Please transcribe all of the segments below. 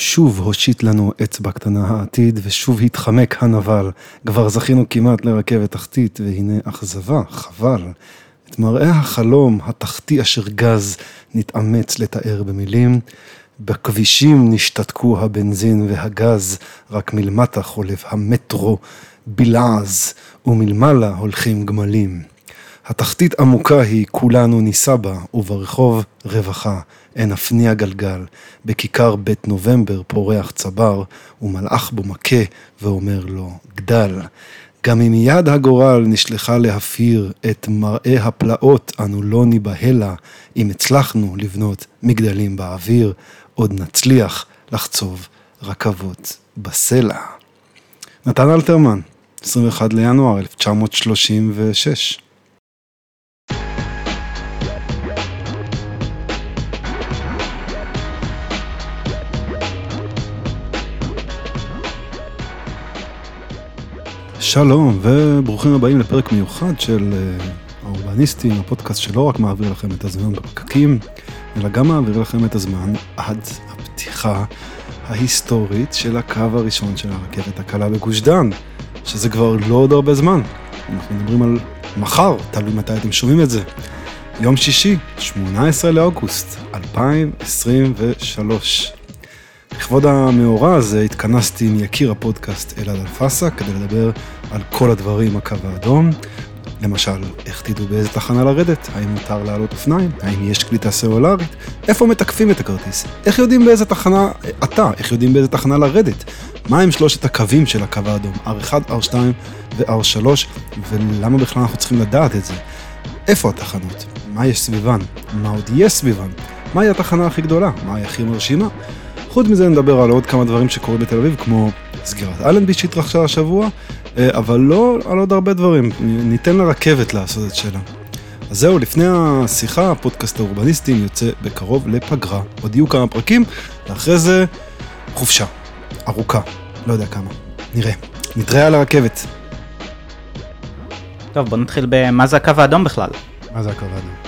שוב הושיט לנו אצבע קטנה העתיד, ושוב התחמק הנבל. כבר זכינו כמעט לרכבת תחתית, והנה אכזבה, חבל. את מראה החלום התחתי אשר גז נתאמץ לתאר במילים. בכבישים נשתתקו הבנזין והגז, רק מלמטה חולף המטרו בלעז, ומלמעלה הולכים גמלים. התחתית עמוקה היא, כולנו נישא בה, וברחוב רווחה, אין אפניע גלגל. בכיכר בית נובמבר פורח צבר, ומלאך בו מכה, ואומר לו, גדל. גם אם יד הגורל נשלחה להפיר את מראה הפלאות, אנו לא ניבהלה, אם הצלחנו לבנות מגדלים באוויר, עוד נצליח לחצוב רכבות בסלע. נתן אלתרמן, 21 לינואר 1936 שלום וברוכים הבאים לפרק מיוחד של אה, האורבניסטים, הפודקאסט שלא רק מעביר לכם את הזמן בפקקים, אלא גם מעביר לכם את הזמן עד הפתיחה ההיסטורית של הקו הראשון של הרכבת הקלה בגוש דן, שזה כבר לא עוד הרבה זמן. אנחנו מדברים על מחר, תלוי מתי אתם שומעים את זה. יום שישי, 18 לאוגוסט 2023. לכבוד המאורע הזה התכנסתי עם יקיר הפודקאסט אלעד אלפסה כדי לדבר על כל הדברים הקו האדום. למשל, איך תדעו באיזה תחנה לרדת? האם מותר לעלות אופניים? האם יש קליטה סלולרית? איפה מתקפים את הכרטיס? איך יודעים באיזה תחנה אתה? איך יודעים באיזה תחנה לרדת? מה הם שלושת הקווים של הקו האדום? R1, R2 ו-R3, ולמה בכלל אנחנו צריכים לדעת את זה? איפה התחנות? מה יש סביבן? מה עוד יש סביבן? מהי התחנה הכי גדולה? מהי הכי מרשימה? חוץ מזה נדבר על עוד כמה דברים שקורים בתל אביב, כמו סגירת אלנבי שהתרחשה השבוע, אה, אבל לא על עוד הרבה דברים. ניתן לרכבת לעשות את שלה. אז זהו, לפני השיחה, הפודקאסט האורבניסטים יוצא בקרוב לפגרה. עוד יהיו כמה פרקים, ואחרי זה חופשה. ארוכה. לא יודע כמה. נראה. נתראה על הרכבת. טוב, בוא נתחיל במה זה הקו האדום בכלל. מה זה הקו האדום?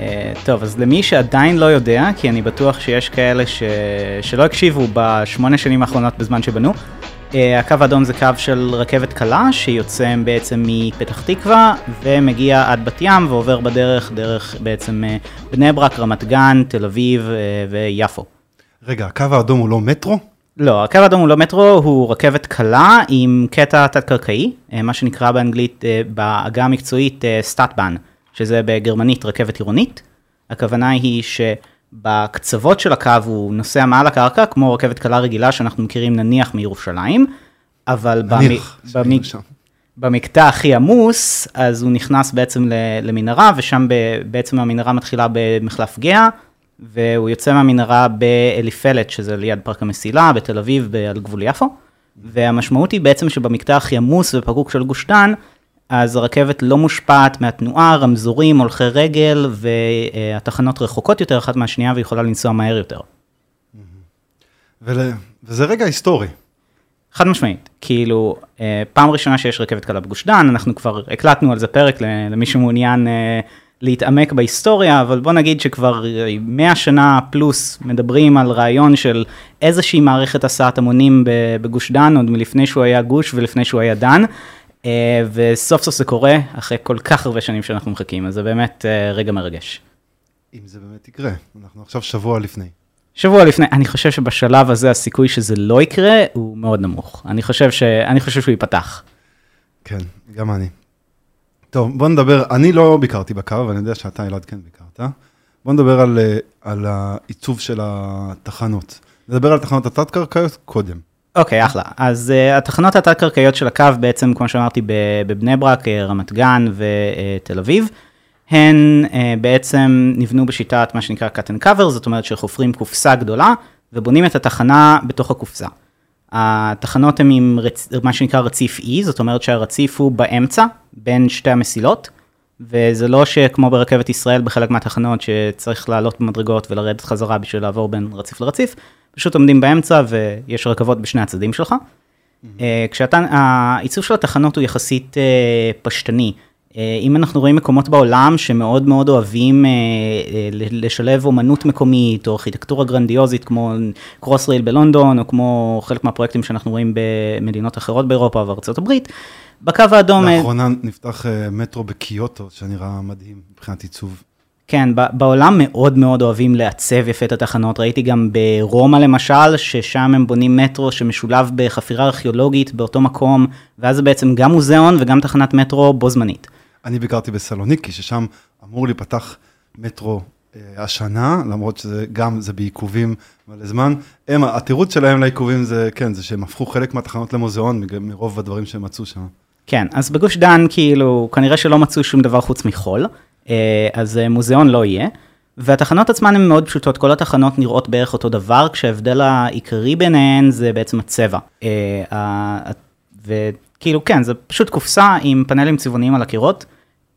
Uh, טוב, אז למי שעדיין לא יודע, כי אני בטוח שיש כאלה ש... שלא הקשיבו בשמונה שנים האחרונות בזמן שבנו, uh, הקו האדום זה קו של רכבת קלה שיוצא בעצם מפתח תקווה ומגיע עד בת ים ועובר בדרך, דרך בעצם uh, בני ברק, רמת גן, תל אביב uh, ויפו. רגע, הקו האדום הוא לא מטרו? לא, הקו האדום הוא לא מטרו, הוא רכבת קלה עם קטע תת-קרקעי, מה שנקרא באנגלית, בעגה המקצועית סטאטבן. Uh, שזה בגרמנית רכבת עירונית. הכוונה היא שבקצוות של הקו הוא נוסע מעל הקרקע, כמו רכבת קלה רגילה שאנחנו מכירים נניח מירושלים, אבל נניח, במ... במ... במקטע הכי עמוס, אז הוא נכנס בעצם למנהרה, ושם בעצם המנהרה מתחילה במחלף גאה, והוא יוצא מהמנהרה באליפלט, שזה ליד פארק המסילה, בתל אביב, על גבול יפו. והמשמעות היא בעצם שבמקטע הכי עמוס ופקוק של גוש דן, אז הרכבת לא מושפעת מהתנועה, רמזורים, הולכי רגל, והתחנות רחוקות יותר אחת מהשנייה ויכולה לנסוע מהר יותר. ול... וזה רגע היסטורי. חד משמעית, כאילו, אה, פעם ראשונה שיש רכבת קלה בגוש דן, אנחנו כבר הקלטנו על זה פרק למי שמעוניין אה, להתעמק בהיסטוריה, אבל בוא נגיד שכבר 100 שנה פלוס מדברים על רעיון של איזושהי מערכת הסעת המונים בגוש דן, עוד מלפני שהוא היה גוש ולפני שהוא היה דן. אה, וסוף סוף זה קורה, אחרי כל כך הרבה שנים שאנחנו מחכים, אז זה באמת אה, רגע מרגש. אם זה באמת יקרה, אנחנו עכשיו שבוע לפני. שבוע לפני, אני חושב שבשלב הזה הסיכוי שזה לא יקרה הוא מאוד נמוך. אני חושב, ש... אני חושב שהוא ייפתח. כן, גם אני. טוב, בוא נדבר, אני לא ביקרתי בקו, אבל אני יודע שאתה, אלעד, כן ביקרת. בוא נדבר על, אה, על העיצוב של התחנות. נדבר על תחנות התת-קרקעיות קודם. אוקיי, okay, אחלה. אז uh, התחנות התת-קרקעיות של הקו בעצם, כמו שאמרתי, בבני ברק, אה, רמת גן ותל אביב, הן uh, בעצם נבנו בשיטת מה שנקרא cut and cover, זאת אומרת שחופרים קופסה גדולה ובונים את התחנה בתוך הקופסה. התחנות הן עם רצ... מה שנקרא רציף E, זאת אומרת שהרציף הוא באמצע, בין שתי המסילות, וזה לא שכמו ברכבת ישראל בחלק מהתחנות שצריך לעלות במדרגות ולרדת חזרה בשביל לעבור בין רציף לרציף, פשוט עומדים באמצע ויש רכבות בשני הצדדים שלך. Mm-hmm. כשאתה, העיצוב של התחנות הוא יחסית אה, פשטני. אה, אם אנחנו רואים מקומות בעולם שמאוד מאוד אוהבים לשלב אומנות מקומית או ארכיטקטורה גרנדיוזית כמו קרוס רייל בלונדון או כמו חלק מהפרויקטים שאנחנו רואים במדינות אחרות באירופה וארצות הברית, בקו האדום... לאחרונה נפתח מטרו בקיוטו שנראה מדהים מבחינת עיצוב. כן, בעולם מאוד מאוד אוהבים לעצב יפה את התחנות, ראיתי גם ברומא למשל, ששם הם בונים מטרו שמשולב בחפירה ארכיאולוגית באותו מקום, ואז זה בעצם גם מוזיאון וגם תחנת מטרו בו זמנית. אני ביקרתי בסלוניקי, ששם אמור להיפתח מטרו אה, השנה, למרות שזה גם, זה בעיכובים מלא זמן. הם, התירוץ שלהם לעיכובים זה, כן, זה שהם הפכו חלק מהתחנות למוזיאון, מרוב הדברים שהם מצאו שם. כן, אז בגוש דן, כאילו, כנראה שלא מצאו שום דבר חוץ מחול, אז אה, מוזיאון לא יהיה. והתחנות עצמן הן מאוד פשוטות, כל התחנות נראות בערך אותו דבר, כשההבדל העיקרי ביניהן זה בעצם הצבע. אה, וכאילו, כן, זה פשוט קופסה עם פאנלים צבעוניים על הקירות.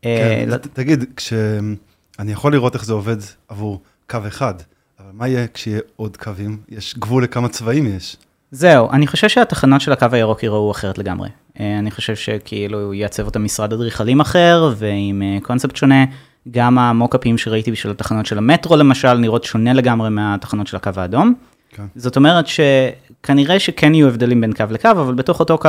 כן, תגיד, כשאני יכול לראות איך זה עובד עבור קו אחד, אבל מה יהיה כשיהיה עוד קווים? יש גבול לכמה צבעים יש. זהו, אני חושב שהתחנות של הקו הירוק ייראו אחרת לגמרי. אני חושב שכאילו יעצב אותם משרד אדריכלים אחר, ועם קונספט שונה. גם המוקאפים שראיתי בשביל התחנות של המטרו למשל, נראות שונה לגמרי מהתחנות של הקו האדום. כן. זאת אומרת שכנראה שכן יהיו הבדלים בין קו לקו, אבל בתוך אותו קו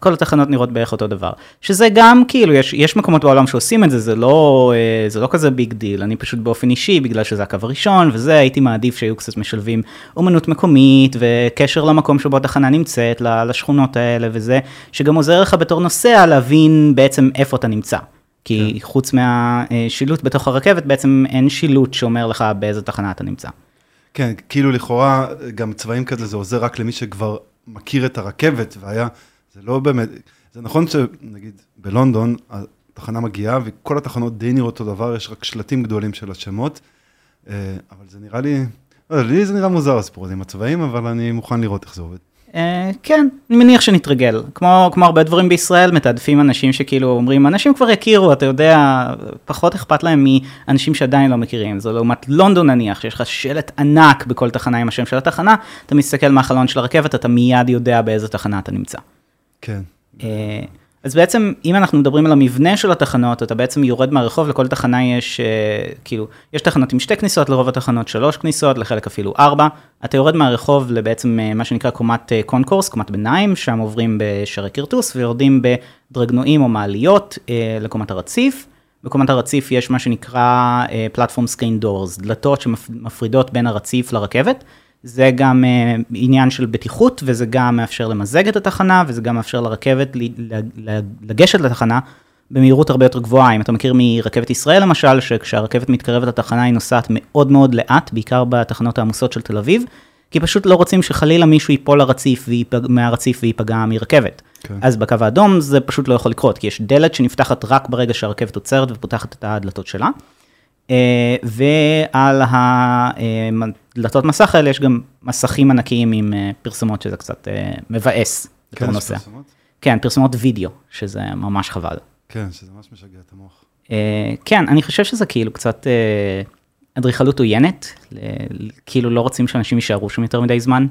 כל התחנות נראות בערך אותו דבר. שזה גם כאילו, יש, יש מקומות בעולם שעושים את זה, זה לא, אה, זה לא כזה big deal, אני פשוט באופן אישי, בגלל שזה הקו הראשון, וזה הייתי מעדיף שהיו קצת משלבים אומנות מקומית, וקשר למקום שבו התחנה נמצאת, לשכונות האלה וזה, שגם עוזר לך בתור נוסע להבין בעצם איפה אתה נמצא. כי כן. חוץ מהשילוט בתוך הרכבת, בעצם אין שילוט שאומר לך באיזה תחנה אתה נמצא. כן, כאילו לכאורה גם צבעים כזה זה עוזר רק למי שכבר מכיר את הרכבת, והיה, זה לא באמת, זה נכון שנגיד בלונדון התחנה מגיעה וכל התחנות די נראות אותו דבר, יש רק שלטים גדולים של השמות, אה, אבל זה נראה לי, לא, לי זה נראה מוזר הסיפור הזה עם הצבעים, אבל אני מוכן לראות איך זה עובד. אה, כן, אני מניח שנתרגל. כמו, כמו הרבה דברים בישראל, מתעדפים אנשים שכאילו אומרים, אנשים כבר יכירו, אתה יודע, פחות אכפת להם מאנשים שעדיין לא מכירים. זו לעומת לונדון נניח, שיש לך שלט ענק בכל תחנה עם השם של התחנה, אתה מסתכל מהחלון של הרכבת, אתה מיד יודע באיזה תחנה אתה נמצא. כן. אה, אז בעצם, אם אנחנו מדברים על המבנה של התחנות, אתה בעצם יורד מהרחוב, לכל תחנה יש, uh, כאילו, יש תחנות עם שתי כניסות, לרוב התחנות שלוש כניסות, לחלק אפילו ארבע. אתה יורד מהרחוב לבעצם uh, מה שנקרא קומת uh, קונקורס, קומת ביניים, שם עוברים בשערי כרטוס ויורדים בדרגנועים או מעליות לקומת הרציף. בקומת הרציף יש מה שנקרא פלטפורם סקרין דורס, דלתות שמפרידות בין הרציף לרכבת. זה גם uh, עניין של בטיחות, וזה גם מאפשר למזג את התחנה, וזה גם מאפשר לרכבת לגשת לתחנה במהירות הרבה יותר גבוהה. אם אתה מכיר מרכבת ישראל למשל, שכשהרכבת מתקרבת לתחנה היא נוסעת מאוד מאוד לאט, בעיקר בתחנות העמוסות של תל אביב, כי פשוט לא רוצים שחלילה מישהו ייפול לרציף ויפג, מהרציף וייפגע מרכבת. כן. אז בקו האדום זה פשוט לא יכול לקרות, כי יש דלת שנפתחת רק ברגע שהרכבת עוצרת ופותחת את הדלתות שלה. אה, ועל הדלתות מסך האלה יש גם מסכים ענקיים עם אה, פרסומות, שזה קצת אה, מבאס כן, נוסע. פרסומות? כן, פרסומות וידאו, שזה ממש חבל. כן, שזה ממש משגע את המוח. כן, אני חושב שזה כאילו קצת אדריכלות עוינת, כאילו לא רוצים שאנשים יישארו שם יותר מדי זמן,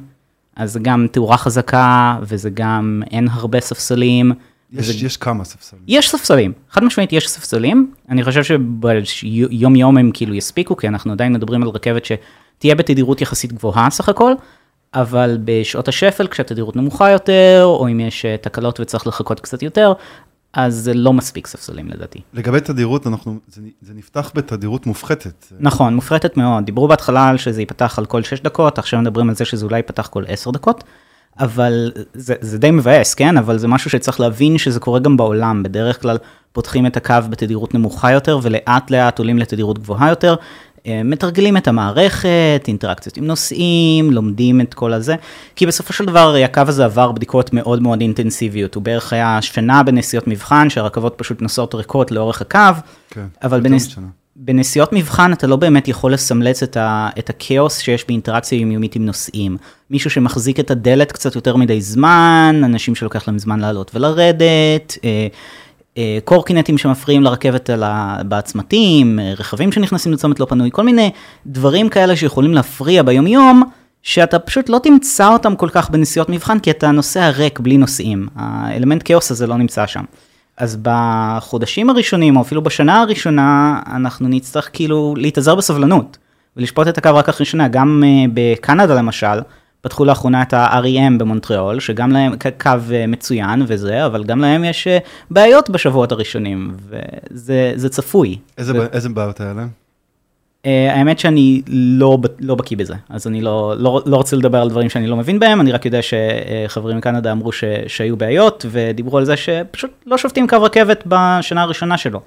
אז זה גם תאורה חזקה, וזה גם אין הרבה ספסלים. יש, זה... יש כמה ספסלים. יש ספסלים, חד משמעית יש ספסלים, אני חושב שביום יום הם כאילו יספיקו, כי אנחנו עדיין מדברים על רכבת שתהיה בתדירות יחסית גבוהה סך הכל, אבל בשעות השפל, כשהתדירות נמוכה יותר, או אם יש אה, תקלות וצריך לחכות קצת יותר, אז זה לא מספיק ספסלים לדעתי. לגבי תדירות, אנחנו, זה, זה נפתח בתדירות מופחתת. נכון, מופחתת מאוד. דיברו בהתחלה על שזה ייפתח על כל 6 דקות, עכשיו מדברים על זה שזה אולי ייפתח כל 10 דקות. אבל זה, זה די מבאס, כן? אבל זה משהו שצריך להבין שזה קורה גם בעולם. בדרך כלל פותחים את הקו בתדירות נמוכה יותר, ולאט לאט עולים לתדירות גבוהה יותר. אה, מתרגלים את המערכת, אינטראקציות עם נוסעים, לומדים את כל הזה, כי בסופו של דבר הקו הזה עבר בדיקות מאוד מאוד אינטנסיביות, הוא בערך היה שנה בנסיעות מבחן, שהרכבות פשוט נוסעות ריקות לאורך הקו, כן, אבל בנס... בנסיעות מבחן אתה לא באמת יכול לסמלץ את, ה, את הכאוס שיש באינטראקציה יומיומית עם נוסעים. מישהו שמחזיק את הדלת קצת יותר מדי זמן, אנשים שלוקח להם זמן לעלות ולרדת, אה, אה, קורקינטים שמפריעים לרכבת בצמתים, אה, רכבים שנכנסים לצומת לא פנוי, כל מיני דברים כאלה שיכולים להפריע ביומיום, שאתה פשוט לא תמצא אותם כל כך בנסיעות מבחן, כי אתה נוסע ריק בלי נוסעים. האלמנט כאוס הזה לא נמצא שם. אז בחודשים הראשונים, או אפילו בשנה הראשונה, אנחנו נצטרך כאילו להתאזר בסבלנות, ולשפוט את הקו רק אחרי שנה. גם uh, בקנדה למשל, פתחו לאחרונה את ה-REM במונטריאול, שגם להם קו uh, מצוין וזה, אבל גם להם יש uh, בעיות בשבועות הראשונים, וזה צפוי. איזה, ו... איזה בעיות היה להם? Uh, האמת שאני לא, לא בקיא בזה, אז אני לא, לא, לא רוצה לדבר על דברים שאני לא מבין בהם, אני רק יודע שחברים מקנדה אמרו ש, שהיו בעיות, ודיברו על זה שפשוט לא שופטים קו רכבת בשנה הראשונה שלו.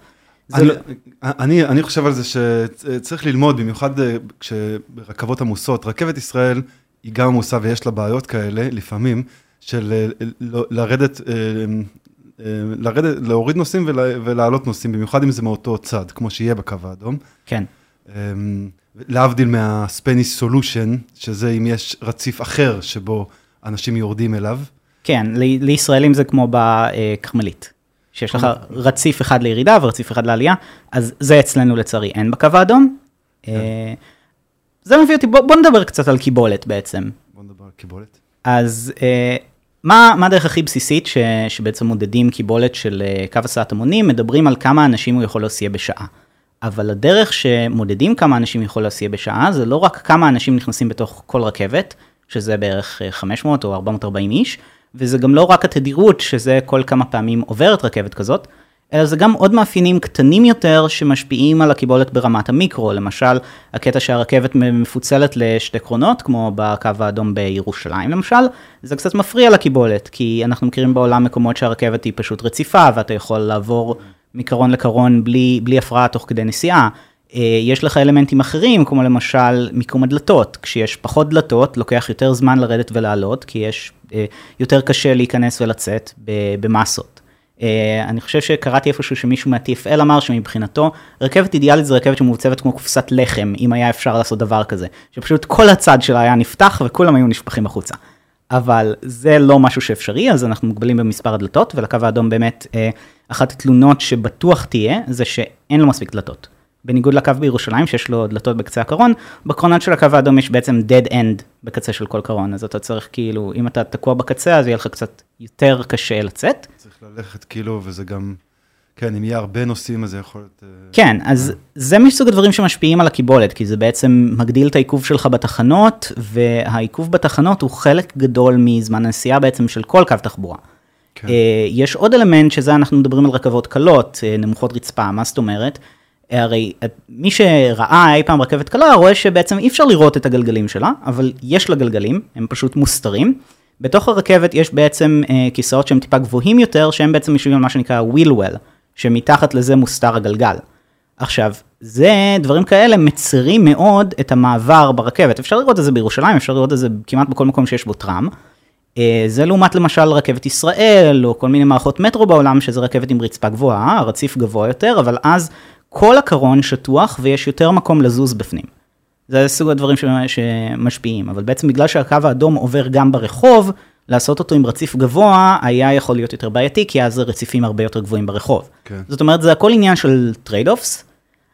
אני, לא... אני, אני חושב על זה שצריך ללמוד, במיוחד אה, כשברכבות עמוסות, רכבת ישראל היא גם עמוסה ויש לה בעיות כאלה, לפעמים, של אה, לא, לרדת, לרדת, להוריד נוסעים ולהעלות נוסעים, במיוחד אם זה מאותו צד, כמו שיהיה בקו האדום. כן. אמ, להבדיל מהספניש סולושן, שזה אם יש רציף אחר שבו אנשים יורדים אליו. כן, לישראלים זה כמו בכרמלית, שיש לך רציף אחד לירידה ורציף אחד לעלייה, אז זה אצלנו לצערי אין בקו האדום. כן. זה מביא אותי, בוא, בוא נדבר קצת על קיבולת בעצם. בוא נדבר על קיבולת. אז אה, מה, מה הדרך הכי בסיסית ש, שבעצם מודדים קיבולת של אה, קו הסעת המונים? מדברים על כמה אנשים הוא יכול להסיע בשעה. אבל הדרך שמודדים כמה אנשים יכול להסיע בשעה, זה לא רק כמה אנשים נכנסים בתוך כל רכבת, שזה בערך 500 אה, או 440 איש, וזה גם לא רק התדירות, שזה כל כמה פעמים עוברת רכבת כזאת, אלא זה גם עוד מאפיינים קטנים יותר שמשפיעים על הקיבולת ברמת המיקרו, למשל, הקטע שהרכבת מפוצלת לשתי קרונות, כמו בקו האדום בירושלים למשל, זה קצת מפריע לקיבולת, כי אנחנו מכירים בעולם מקומות שהרכבת היא פשוט רציפה, ואתה יכול לעבור מקרון לקרון בלי, בלי הפרעה תוך כדי נסיעה. אה, יש לך אלמנטים אחרים, כמו למשל מיקום הדלתות. כשיש פחות דלתות, לוקח יותר זמן לרדת ולעלות, כי יש אה, יותר קשה להיכנס ולצאת במסות. אה, אני חושב שקראתי איפשהו שמישהו מה-TFL אמר שמבחינתו, רכבת אידיאלית זה רכבת שמעוצבת כמו קופסת לחם, אם היה אפשר לעשות דבר כזה. שפשוט כל הצד שלה היה נפתח וכולם היו נשפכים החוצה. אבל זה לא משהו שאפשרי, אז אנחנו מוגבלים במספר הדלתות, ולקו האדום באמת, אה, אחת התלונות שבטוח תהיה, זה שאין לו מספיק דלתות. בניגוד לקו בירושלים, שיש לו דלתות בקצה הקרון, בקרונות של הקו האדום יש בעצם dead end בקצה של כל קרון, אז אתה צריך כאילו, אם אתה תקוע בקצה, אז יהיה לך קצת יותר קשה לצאת. צריך ללכת כאילו, וזה גם... כן, אם יהיה הרבה נושאים, אז זה יכול להיות... אה, כן, אז זה מסוג הדברים שמשפיעים על הקיבולת, כי זה בעצם מגדיל את העיכוב שלך בתחנות, והעיכוב בתחנות הוא חלק גדול מזמן הנסיעה בעצם של כל קו תחבורה. כן. אה, יש עוד אלמנט שזה אנחנו מדברים על רכבות קלות, אה, נמוכות רצפה, מה זאת אומרת? הרי מי שראה אי פעם רכבת קלה רואה שבעצם אי אפשר לראות את הגלגלים שלה, אבל יש לה גלגלים, הם פשוט מוסתרים. בתוך הרכבת יש בעצם אה, כיסאות שהם טיפה גבוהים יותר, שהם בעצם יושבים על מה שנקרא wheel well, שמתחת לזה מוסתר הגלגל. עכשיו, זה, דברים כאלה מצרים מאוד את המעבר ברכבת. אפשר לראות את זה בירושלים, אפשר לראות את זה כמעט בכל מקום שיש בו טראם. אה, זה לעומת למשל רכבת ישראל, או כל מיני מערכות מטרו בעולם, שזה רכבת עם רצפה גבוהה, הרציף גבוה יותר, אבל אז כל הקרון שטוח ויש יותר מקום לזוז בפנים. זה סוג הדברים שמשפיעים, אבל בעצם בגלל שהקו האדום עובר גם ברחוב, לעשות אותו עם רציף גבוה היה יכול להיות יותר בעייתי, כי אז הרציפים הרבה יותר גבוהים ברחוב. כן. זאת אומרת, זה הכל עניין של trade-offs.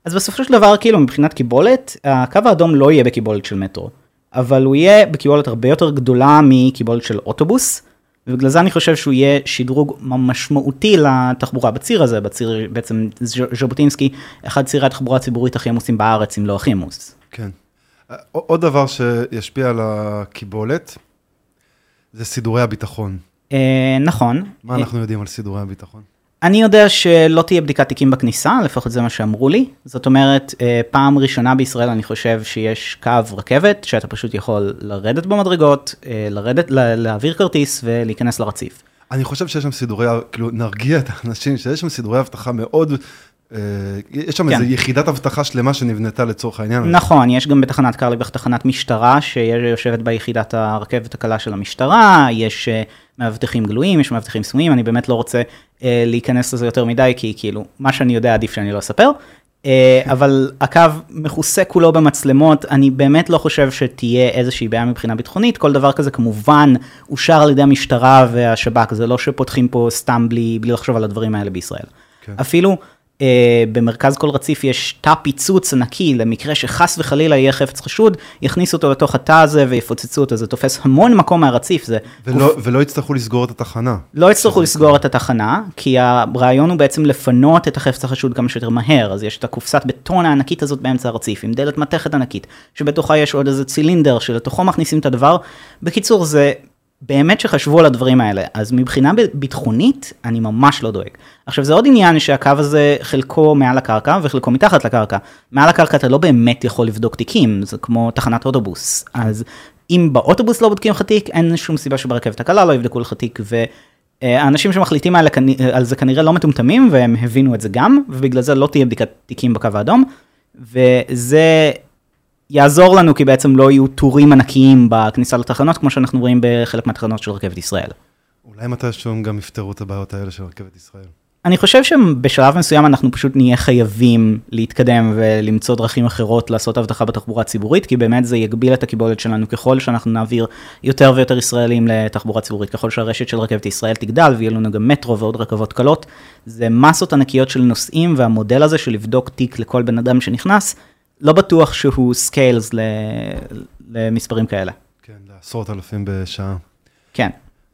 אז בסופו של דבר, כאילו, מבחינת קיבולת, הקו האדום לא יהיה בקיבולת של מטרו, אבל הוא יהיה בקיבולת הרבה יותר גדולה מקיבולת של אוטובוס, ובגלל זה אני חושב שהוא יהיה שדרוג משמעותי לתחבורה בציר הזה, בציר בעצם ז'בוטינסקי, אחד צירי התחבורה הציבורית הכי עמוסים בארץ, אם לא הכי עמוס. כן. עוד דבר שישפיע על הקיבולת, זה סידורי הביטחון. אה, נכון. מה אנחנו יודעים על סידורי הביטחון? אני יודע שלא תהיה בדיקת תיקים בכניסה, לפחות זה מה שאמרו לי. זאת אומרת, אה, פעם ראשונה בישראל אני חושב שיש קו רכבת, שאתה פשוט יכול לרדת במדרגות, אה, לרדת, להעביר כרטיס ולהיכנס לרציף. אני חושב שיש שם סידורי, כאילו, נרגיע את האנשים, שיש שם סידורי אבטחה מאוד אה, יש שם כן. איזו יחידת אבטחה שלמה שנבנתה לצורך העניין. נכון, יש גם בתחנת קרליבך תחנת משטרה שיושבת ביחידת הרכבת הקלה של המשטרה, יש אה, מאבטחים גלויים, יש מאבטחים סמויים, אני באמת לא רוצה אה, להיכנס לזה יותר מדי, כי כאילו, מה שאני יודע עדיף שאני לא אספר. אה, אבל הקו מכוסה כולו במצלמות, אני באמת לא חושב שתהיה איזושהי בעיה מבחינה ביטחונית, כל דבר כזה כמובן אושר על ידי המשטרה והשב"כ, זה לא שפותחים פה סתם בלי, בלי לחשוב על הדברים האלה בישראל. כן. אפילו... אה, במרכז כל רציף יש תא פיצוץ ענקי למקרה שחס וחלילה יהיה חפץ חשוד, יכניסו אותו לתוך התא הזה ויפוצצו אותו, זה תופס המון מקום מהרציף. זה ולא, ולא יצטרכו לסגור את התחנה. לא יצטרכו לסגור את התחנה, כי הרעיון הוא בעצם לפנות את החפץ החשוד כמה שיותר מהר, אז יש את הקופסת בטון הענקית הזאת באמצע הרציף, עם דלת מתכת ענקית, שבתוכה יש עוד איזה צילינדר שלתוכו מכניסים את הדבר. בקיצור, זה באמת שחשבו על הדברים האלה, אז מבחינה ביטחונית, אני ממש לא דואג. עכשיו, זה עוד עניין שהקו הזה חלקו מעל הקרקע וחלקו מתחת לקרקע. מעל הקרקע אתה לא באמת יכול לבדוק תיקים, זה כמו תחנת אוטובוס. אז אם באוטובוס לא בודקים לך תיק, אין שום סיבה שברכבת הקלה לא יבדקו לך תיק, והאנשים שמחליטים על, על זה כנראה לא מטומטמים, והם הבינו את זה גם, ובגלל זה לא תהיה בדיקת תיקים בקו האדום. וזה יעזור לנו כי בעצם לא יהיו טורים ענקיים בכניסה לתחנות, כמו שאנחנו רואים בחלק מהתחנות של רכבת ישראל. אולי מתישהו גם יפתרו את הבעיות האלה של רכבת ישראל. אני חושב שבשלב מסוים אנחנו פשוט נהיה חייבים להתקדם ולמצוא דרכים אחרות לעשות אבטחה בתחבורה הציבורית, כי באמת זה יגביל את הקיבולת שלנו ככל שאנחנו נעביר יותר ויותר ישראלים לתחבורה ציבורית, ככל שהרשת של רכבת ישראל תגדל ויהיה לנו גם מטרו ועוד רכבות קלות, זה מסות ענקיות של נוסעים והמודל הזה של לבדוק תיק לכל בן אדם שנכנס, לא בטוח שהוא scales למספרים כאלה. כן, לעשרות אלפים בשעה. כן.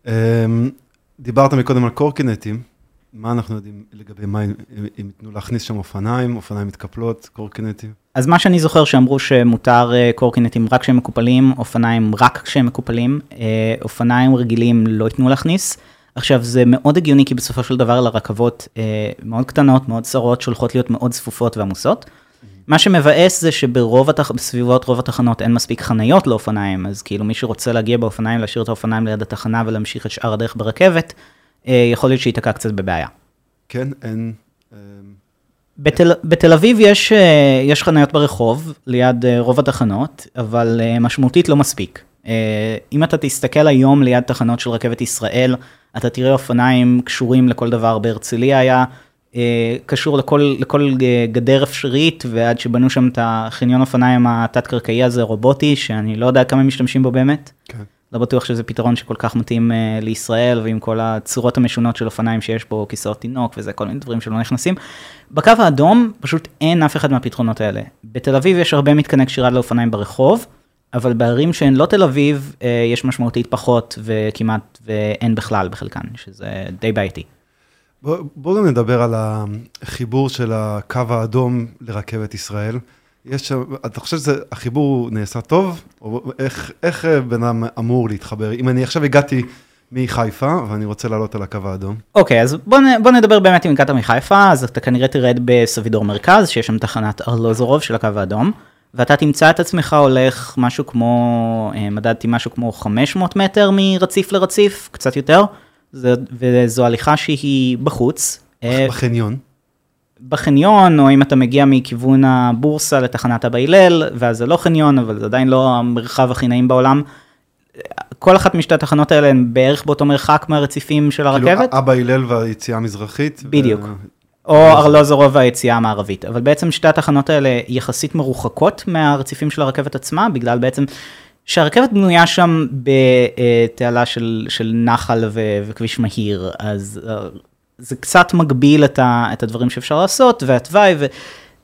אמ, דיברת מקודם על קורקינטים, מה אנחנו יודעים לגבי מה, אם ייתנו להכניס שם אופניים, אופניים מתקפלות, קורקינטים? אז מה שאני זוכר שאמרו שמותר אה, קורקינטים רק כשהם מקופלים, אופניים רק כשהם מקופלים, אה, אופניים רגילים לא ייתנו להכניס. עכשיו זה מאוד הגיוני כי בסופו של דבר לרכבות אה, מאוד קטנות, מאוד צרות, שהולכות להיות מאוד צפופות ועמוסות. מה שמבאס זה שברוב התח... בסביבות רוב התחנות אין מספיק חניות לאופניים, אז כאילו מי שרוצה להגיע באופניים, להשאיר את האופניים ליד התחנה ולהמשיך את שאר הדרך ברכבת, אה, יכול להיות שייתקע קצת בבעיה. כן, אין... אה, בתל, בתל אביב יש, אה, יש חניות ברחוב, ליד רוב התחנות, אבל משמעותית לא מספיק. אם אתה תסתכל היום ליד תחנות של רכבת ישראל, אתה תראה אופניים קשורים לכל דבר. בהרצליה היה אה, קשור לכל, לכל אה, גדר אפשרית, ועד שבנו שם את החניון אופניים התת-קרקעי הזה, רובוטי, שאני לא יודע כמה משתמשים בו באמת. כן. לא בטוח שזה פתרון שכל כך מתאים uh, לישראל, ועם כל הצורות המשונות של אופניים שיש בו, כיסאות תינוק וזה, כל מיני דברים שלא נכנסים. בקו האדום פשוט אין אף אחד מהפתרונות האלה. בתל אביב יש הרבה מתקני קשירה לאופניים ברחוב, אבל בערים שהן לא תל אביב, uh, יש משמעותית פחות וכמעט ואין בכלל בחלקן, שזה די בעייתי. בואו בוא גם נדבר על החיבור של הקו האדום לרכבת ישראל. יש שם, אתה חושב שהחיבור נעשה טוב? או איך, איך בן אדם אמור להתחבר? אם אני עכשיו הגעתי מחיפה ואני רוצה לעלות על הקו האדום. אוקיי, okay, אז בוא, בוא נדבר באמת אם הגעת מחיפה, אז אתה כנראה תרד בסבידור מרכז, שיש שם תחנת ארלוזורוב של הקו האדום, ואתה תמצא את עצמך הולך משהו כמו, אה, מדדתי משהו כמו 500 מטר מרציף לרציף, קצת יותר. זה, וזו הליכה שהיא בחוץ. אה, בחניון. בחניון, או אם אתה מגיע מכיוון הבורסה לתחנת אבא הלל, ואז זה לא חניון, אבל זה עדיין לא המרחב הכי נעים בעולם. כל אחת משתי התחנות האלה הן בערך באותו מרחק מהרציפים של הרכבת. כאילו אבא הלל והיציאה המזרחית. בדיוק. ו... או ארלוזורוב והיציאה המערבית. אבל בעצם שתי התחנות האלה יחסית מרוחקות מהרציפים של הרכבת עצמה, בגלל בעצם שהרכבת בנויה שם בתעלה של, של נחל ו, וכביש מהיר, אז אה, זה קצת מגביל את, ה, את הדברים שאפשר לעשות, והתוואי,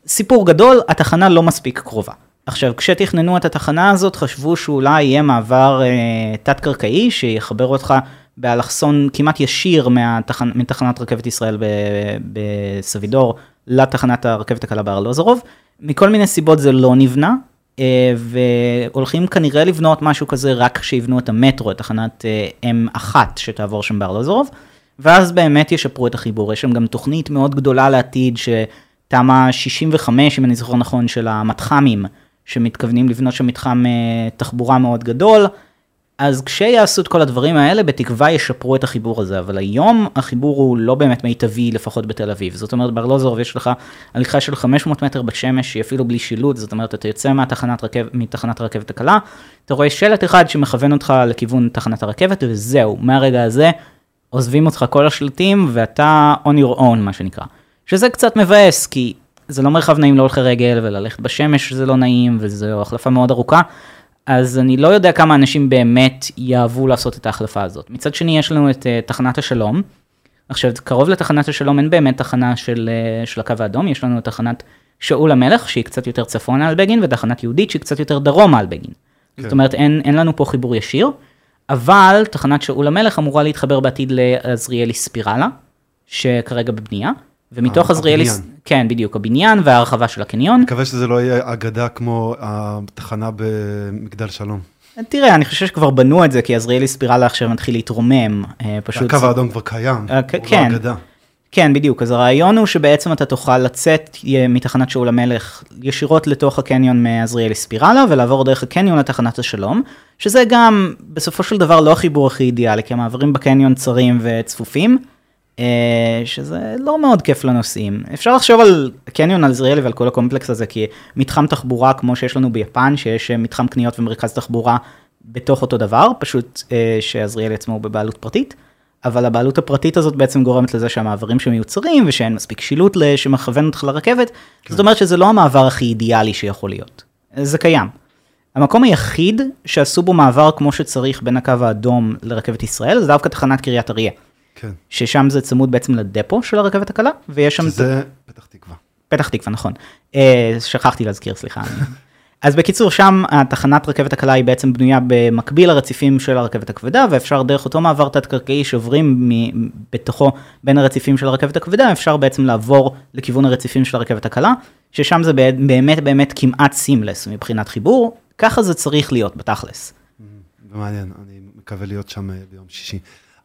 וסיפור גדול, התחנה לא מספיק קרובה. עכשיו, כשתכננו את התחנה הזאת, חשבו שאולי יהיה מעבר אה, תת-קרקעי, שיחבר אותך באלכסון כמעט ישיר מהתחנ... מתחנת רכבת ישראל בסבידור לתחנת הרכבת הקלה בארלוזרוב. מכל מיני סיבות זה לא נבנה, והולכים כנראה לבנות משהו כזה רק כשיבנו את המטרו, את תחנת אה, M1 שתעבור שם בארלוזורוב, ואז באמת ישפרו את החיבור. יש שם גם תוכנית מאוד גדולה לעתיד, שתמ"א 65, אם אני זוכר נכון, של המתחמים, שמתכוונים לבנות שם מתחם אה, תחבורה מאוד גדול. אז כשיעשו את כל הדברים האלה, בתקווה ישפרו את החיבור הזה, אבל היום החיבור הוא לא באמת מיטבי, לפחות בתל אביב. זאת אומרת, בארלוזורוב יש לך הליכה של 500 מטר בשמש, שהיא אפילו בלי שילוט, זאת אומרת, אתה יוצא מהתחנת רכב, מתחנת הרכבת הקלה, אתה רואה שלט אחד שמכוון אותך לכיוון תחנת הרכבת, וזהו, מהרגע הזה עוזבים אותך כל השלטים, ואתה on your own, מה שנקרא. שזה קצת מבאס, כי זה לא מרחב נעים להולכי רגל, וללכת בשמש זה לא נעים, וזו החלפה מאוד ארוכה. אז אני לא יודע כמה אנשים באמת יאהבו לעשות את ההחלפה הזאת. מצד שני, יש לנו את uh, תחנת השלום, עכשיו, קרוב לתחנת השלום אין באמת תחנה של, אה, של הקו האדום, יש לנו תחנת שאול המלך, שהיא קצת יותר צפונה על בגין, ותחנת יהודית שהיא קצת יותר דרומה על בגין. כן. זאת אומרת, אין, אין לנו פה חיבור ישיר, אבל תחנת שאול המלך אמורה להתחבר בעתיד לעזריאלי ספירלה, שכרגע בבנייה. ומתוך אה, עזריאלי, כן בדיוק, הבניין וההרחבה של הקניון. מקווה שזה לא יהיה אגדה כמו התחנה במגדל שלום. תראה, אני חושב שכבר בנו את זה, כי עזריאלי ספירלה עכשיו מתחיל להתרומם, אה, פשוט... הקו האדום כבר קיים, אה, הוא כן, לא אגדה. כן, בדיוק, אז הרעיון הוא שבעצם אתה תוכל לצאת מתחנת שאול המלך ישירות לתוך הקניון מעזריאלי ספירלה, ולעבור דרך הקניון לתחנת השלום, שזה גם בסופו של דבר לא החיבור הכי אידיאלי, כי המעברים בקניון צרים וצפופים. אה, שזה לא מאוד כיף לנוסעים. אפשר לחשוב על קניון על זריאלי ועל כל הקומפלקס הזה כי מתחם תחבורה כמו שיש לנו ביפן, שיש אה, מתחם קניות ומרכז תחבורה בתוך אותו דבר, פשוט אה, שעזריאלי עצמו הוא בבעלות פרטית. אבל הבעלות הפרטית הזאת בעצם גורמת לזה שהמעברים שמיוצרים ושאין מספיק שילוט שמכוון אותך לרכבת, כן. זאת אומרת שזה לא המעבר הכי אידיאלי שיכול להיות. זה קיים. המקום היחיד שעשו בו מעבר כמו שצריך בין הקו האדום לרכבת ישראל זה דווקא תחנת קריית אריה. כן. ששם זה צמוד בעצם לדפו של הרכבת הקלה, ויש שם... שזה ת... פתח תקווה. פתח תקווה, נכון. אה, שכחתי להזכיר, סליחה. אז בקיצור, שם התחנת רכבת הקלה היא בעצם בנויה במקביל לרציפים של הרכבת הכבדה, ואפשר דרך אותו מעבר תת-קרקעי שעוברים בתוכו בין הרציפים של הרכבת הכבדה, אפשר בעצם לעבור לכיוון הרציפים של הרכבת הקלה, ששם זה באמת באמת כמעט סימלס מבחינת חיבור, ככה זה צריך להיות בתכלס. מעניין, אני מקווה להיות שם אה, ביום שישי.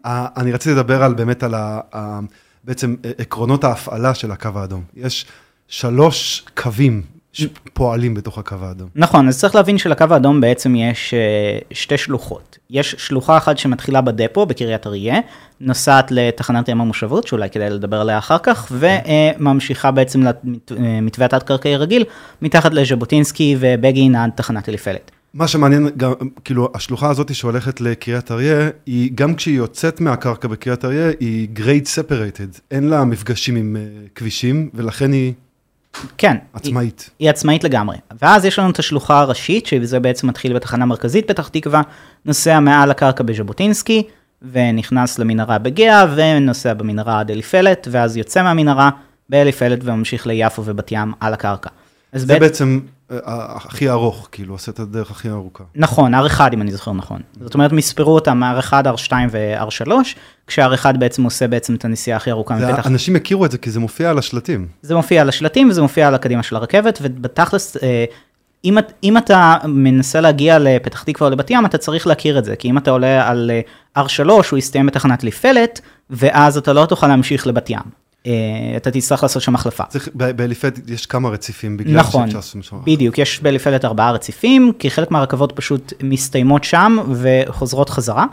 אני רציתי לדבר על באמת על ה, בעצם עקרונות ההפעלה של הקו האדום. יש שלוש קווים שפועלים בתוך הקו האדום. נכון, אז צריך להבין שלקו האדום בעצם יש אה, שתי שלוחות. יש שלוחה אחת שמתחילה בדפו בקריית אריה, נוסעת לתחנת ים המושבות, שאולי כדאי לדבר עליה אחר כך, וממשיכה בעצם למתווה התת-קרקעי רגיל, מתחת לז'בוטינסקי ובגין עד תחנת אליפלט. מה שמעניין, גם, כאילו, השלוחה הזאת שהולכת לקריית אריה, היא גם כשהיא יוצאת מהקרקע בקריית אריה, היא grade separated. אין לה מפגשים עם uh, כבישים, ולכן היא כן, עצמאית. היא, היא עצמאית לגמרי. ואז יש לנו את השלוחה הראשית, שזה בעצם מתחיל בתחנה מרכזית פתח תקווה, נוסע מעל הקרקע בז'בוטינסקי, ונכנס למנהרה בגאה, ונוסע במנהרה עד אליפלט, ואז יוצא מהמנהרה באליפלט וממשיך ליפו ובת ים על הקרקע. זה בעת... בעצם הכי ארוך, כאילו, עושה את הדרך הכי ארוכה. נכון, R1 אם אני זוכר נכון. זאת אומרת, מספרו אותם R1, R2 ו-R3, כשה-R1 בעצם עושה בעצם את הנסיעה הכי ארוכה מפתח. אנשים הכירו את זה כי זה מופיע על השלטים. זה מופיע על השלטים וזה מופיע על הקדימה של הרכבת, ובתכלס, אה, אם, אם אתה מנסה להגיע לפתח תקווה או לבת ים, אתה צריך להכיר את זה, כי אם אתה עולה על אה, R3, הוא יסתיים בתחנת ליפלת, ואז אתה לא תוכל להמשיך לבת ים. אה, אתה תצטרך לעשות שם החלפה. באליפלט יש כמה רציפים בגלל נכון, בדיוק, יש באליפלט ארבעה רציפים, כי חלק מהרכבות פשוט מסתיימות שם וחוזרות חזרה.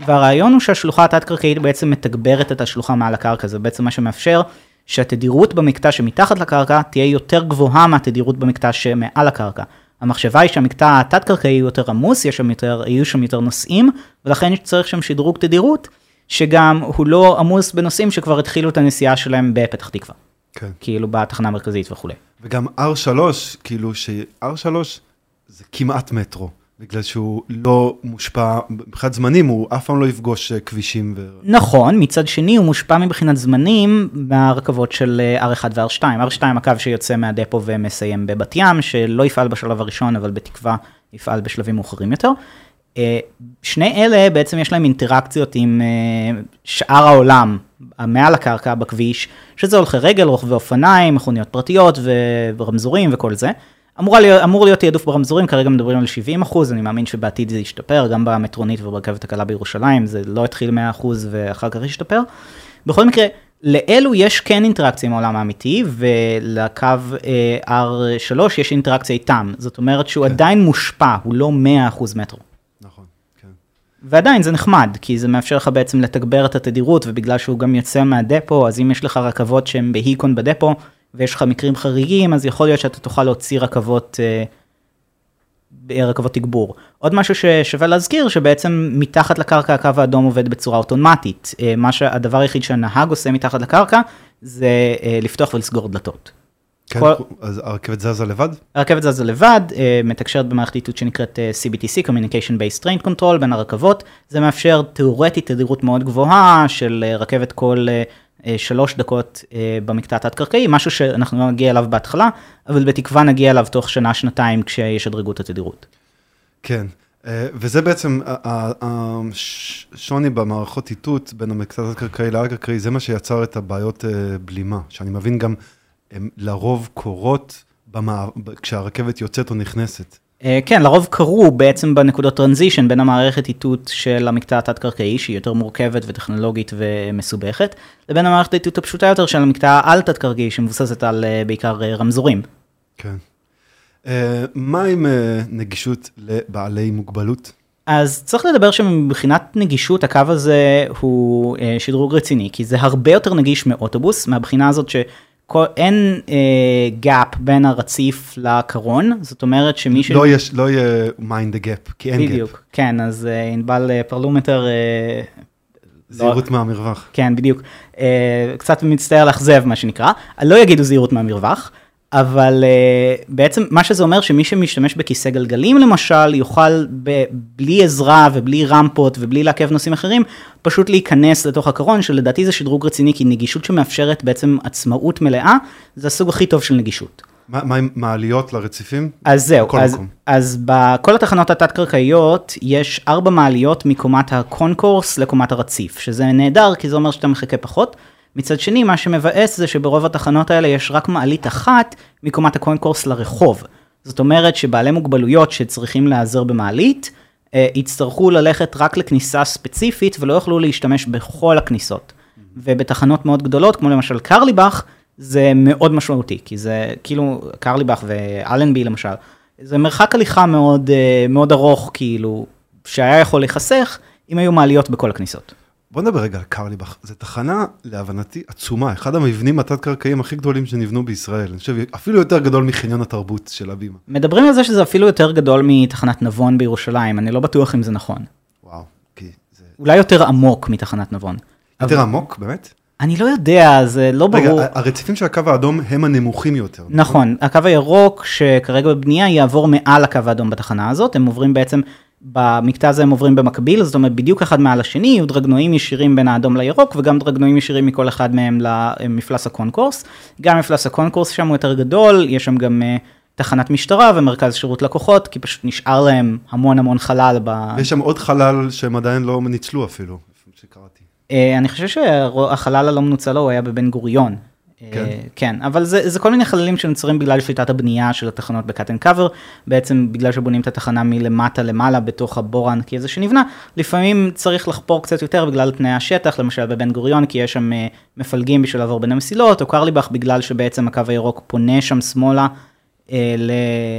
והרעיון הוא שהשלוחה התת-קרקעית בעצם מתגברת את השלוחה מעל הקרקע, זה בעצם מה שמאפשר שהתדירות במקטע שמתחת לקרקע תהיה יותר גבוהה מהתדירות במקטע שמעל הקרקע. המחשבה היא שהמקטע התת-קרקעי יותר עמוס, יש שם יותר, יהיו שם יותר נוסעים, ולכן צריך שם שדרוג תדירות. שגם הוא לא עמוס בנוסעים שכבר התחילו את הנסיעה שלהם בפתח תקווה. כן. כאילו בתחנה המרכזית וכולי. וגם R3, כאילו ש-R3 זה כמעט מטרו. בגלל שהוא לא מושפע, מבחינת זמנים הוא אף פעם לא יפגוש אה, כבישים. ו... נכון, מצד שני הוא מושפע מבחינת זמנים מהרכבות של אה, R1 ו-R2. R2 הקו שיוצא מהדפו ומסיים בבת ים, שלא יפעל בשלב הראשון, אבל בתקווה יפעל בשלבים מאוחרים יותר. אה, שני אלה בעצם יש להם אינטראקציות עם אה, שאר העולם מעל הקרקע בכביש, שזה הולכי רגל, רוכבי אופניים, מכוניות פרטיות ורמזורים וכל זה. אמור להיות, אמור להיות תעדוף ברמזורים, כרגע מדברים על 70 אחוז, אני מאמין שבעתיד זה ישתפר, גם במטרונית וברכבת הקלה בירושלים, זה לא התחיל 100 אחוז ואחר כך ישתפר. בכל מקרה, לאלו יש כן אינטראקציה עם העולם האמיתי, ולקו אה, R3 יש אינטראקציה איתם, זאת אומרת שהוא כן. עדיין מושפע, הוא לא 100 אחוז מטרו. ועדיין זה נחמד, כי זה מאפשר לך בעצם לתגבר את התדירות, ובגלל שהוא גם יוצא מהדפו, אז אם יש לך רכבות שהן בהיקון בדפו, ויש לך מקרים חריגים, אז יכול להיות שאתה תוכל להוציא רכבות, אה, רכבות תגבור. עוד משהו ששווה להזכיר, שבעצם מתחת לקרקע הקו האדום עובד בצורה אוטומטית. אה, מה שהדבר היחיד שהנהג עושה מתחת לקרקע, זה אה, לפתוח ולסגור דלתות. כן, כל- אז הרכבת זזה לבד? הרכבת זזה לבד, אה, מתקשרת במערכת איתות שנקראת אה, CBTC, Communication Based Train Control, בין הרכבות. זה מאפשר תאורטית תדירות מאוד גבוהה של אה, רכבת כל אה, שלוש דקות אה, במקטע התת-קרקעי, משהו שאנחנו לא נגיע אליו בהתחלה, אבל בתקווה נגיע אליו תוך שנה-שנתיים כשישדרגו את התדירות. כן. אה, וזה בעצם השוני במערכות איתות בין המקטע התת-קרקעי לעל-קרקעי, זה מה שיצר את הבעיות אה, בלימה, שאני מבין גם, הן לרוב קורות במע... כשהרכבת יוצאת או נכנסת. אה, כן, לרוב קרו בעצם בנקודות טרנזישן בין המערכת איתות של המקטע התת-קרקעי, שהיא יותר מורכבת וטכנולוגית ומסובכת, לבין המערכת האיתות הפשוטה יותר של המקטע העל-תת-קרקעי, שמבוססת על אה, בעיקר אה, רמזורים. כן. מה עם נגישות לבעלי מוגבלות? אז צריך לדבר שמבחינת נגישות הקו הזה הוא שדרוג רציני, כי זה הרבה יותר נגיש מאוטובוס, מהבחינה הזאת שאין אה, gap בין הרציף לקרון, זאת אומרת שמי ש... לא, יש, לא יהיה mind the gap, כי אין בדיוק, gap. כן, אז אה, ענבל אה, פרלומטר, אה, זהירות מהמרווח. כן, בדיוק, אה, קצת מצטער לאכזב מה שנקרא, לא יגידו זהירות מהמרווח, אבל אה, בעצם מה שזה אומר שמי שמשתמש בכיסא גלגלים למשל, יוכל ב- בלי עזרה ובלי רמפות ובלי לעכב נושאים אחרים, פשוט להיכנס לתוך הקרון, שלדעתי זה שדרוג רציני, כי נגישות שמאפשרת בעצם עצמאות מלאה, זה הסוג הכי טוב של נגישות. מה, מה עם מעליות לרציפים? אז זהו, אז, מקום. אז בכל התחנות התת-קרקעיות יש ארבע מעליות מקומת הקונקורס לקומת הרציף, שזה נהדר כי זה אומר שאתה מחכה פחות. מצד שני, מה שמבאס זה שברוב התחנות האלה יש רק מעלית אחת מקומת הקונקורס לרחוב. זאת אומרת שבעלי מוגבלויות שצריכים להיעזר במעלית, אה, יצטרכו ללכת רק לכניסה ספציפית ולא יוכלו להשתמש בכל הכניסות. ובתחנות מאוד גדולות, כמו למשל קרליבך, זה מאוד משמעותי, כי זה כאילו קרליבך ואלנבי למשל, זה מרחק הליכה מאוד, אה, מאוד ארוך, כאילו, שהיה יכול להיחסך אם היו מעליות בכל הכניסות. בוא נדבר רגע על קרליבך. זו תחנה, להבנתי, עצומה. אחד המבנים התת-קרקעיים הכי גדולים שנבנו בישראל. אני חושב, אפילו יותר גדול מחניון התרבות של הבימה. מדברים על זה שזה אפילו יותר גדול מתחנת נבון בירושלים, אני לא בטוח אם זה נכון. וואו, כי זה אולי יותר עמוק מתחנת נבון. יותר אבל- עמוק, באמת? אני לא יודע, זה לא רגע, ברור. ה- הרציפים של הקו האדום הם הנמוכים יותר. נכון, הקו הירוק שכרגע בבנייה יעבור מעל הקו האדום בתחנה הזאת, הם עוברים בעצם, במקטע הזה הם עוברים במקביל, זאת אומרת בדיוק אחד מעל השני, יהיו דרגנועים ישירים בין האדום לירוק וגם דרגנועים ישירים מכל אחד מהם למפלס הקונקורס. גם מפלס הקונקורס שם הוא יותר גדול, יש שם גם uh, תחנת משטרה ומרכז שירות לקוחות, כי פשוט נשאר להם המון המון חלל ב... ויש שם עוד חלל שהם עדיין לא ניצלו אפילו, שקראתי. אה, אני חושב שהחלל הלא מנוצל הוא היה בבן גוריון. אה, כן. כן, אבל זה, זה כל מיני חללים שנוצרים בגלל שליטת הבנייה של התחנות ב-cut and cover, בעצם בגלל שבונים את התחנה מלמטה למעלה בתוך הבור הענקי הזה שנבנה, לפעמים צריך לחפור קצת יותר בגלל תנאי השטח, למשל בבן גוריון, כי יש שם אה, מפלגים בשביל לעבור בין המסילות, או קרליבך בגלל שבעצם הקו הירוק פונה שם שמאלה אה, ל-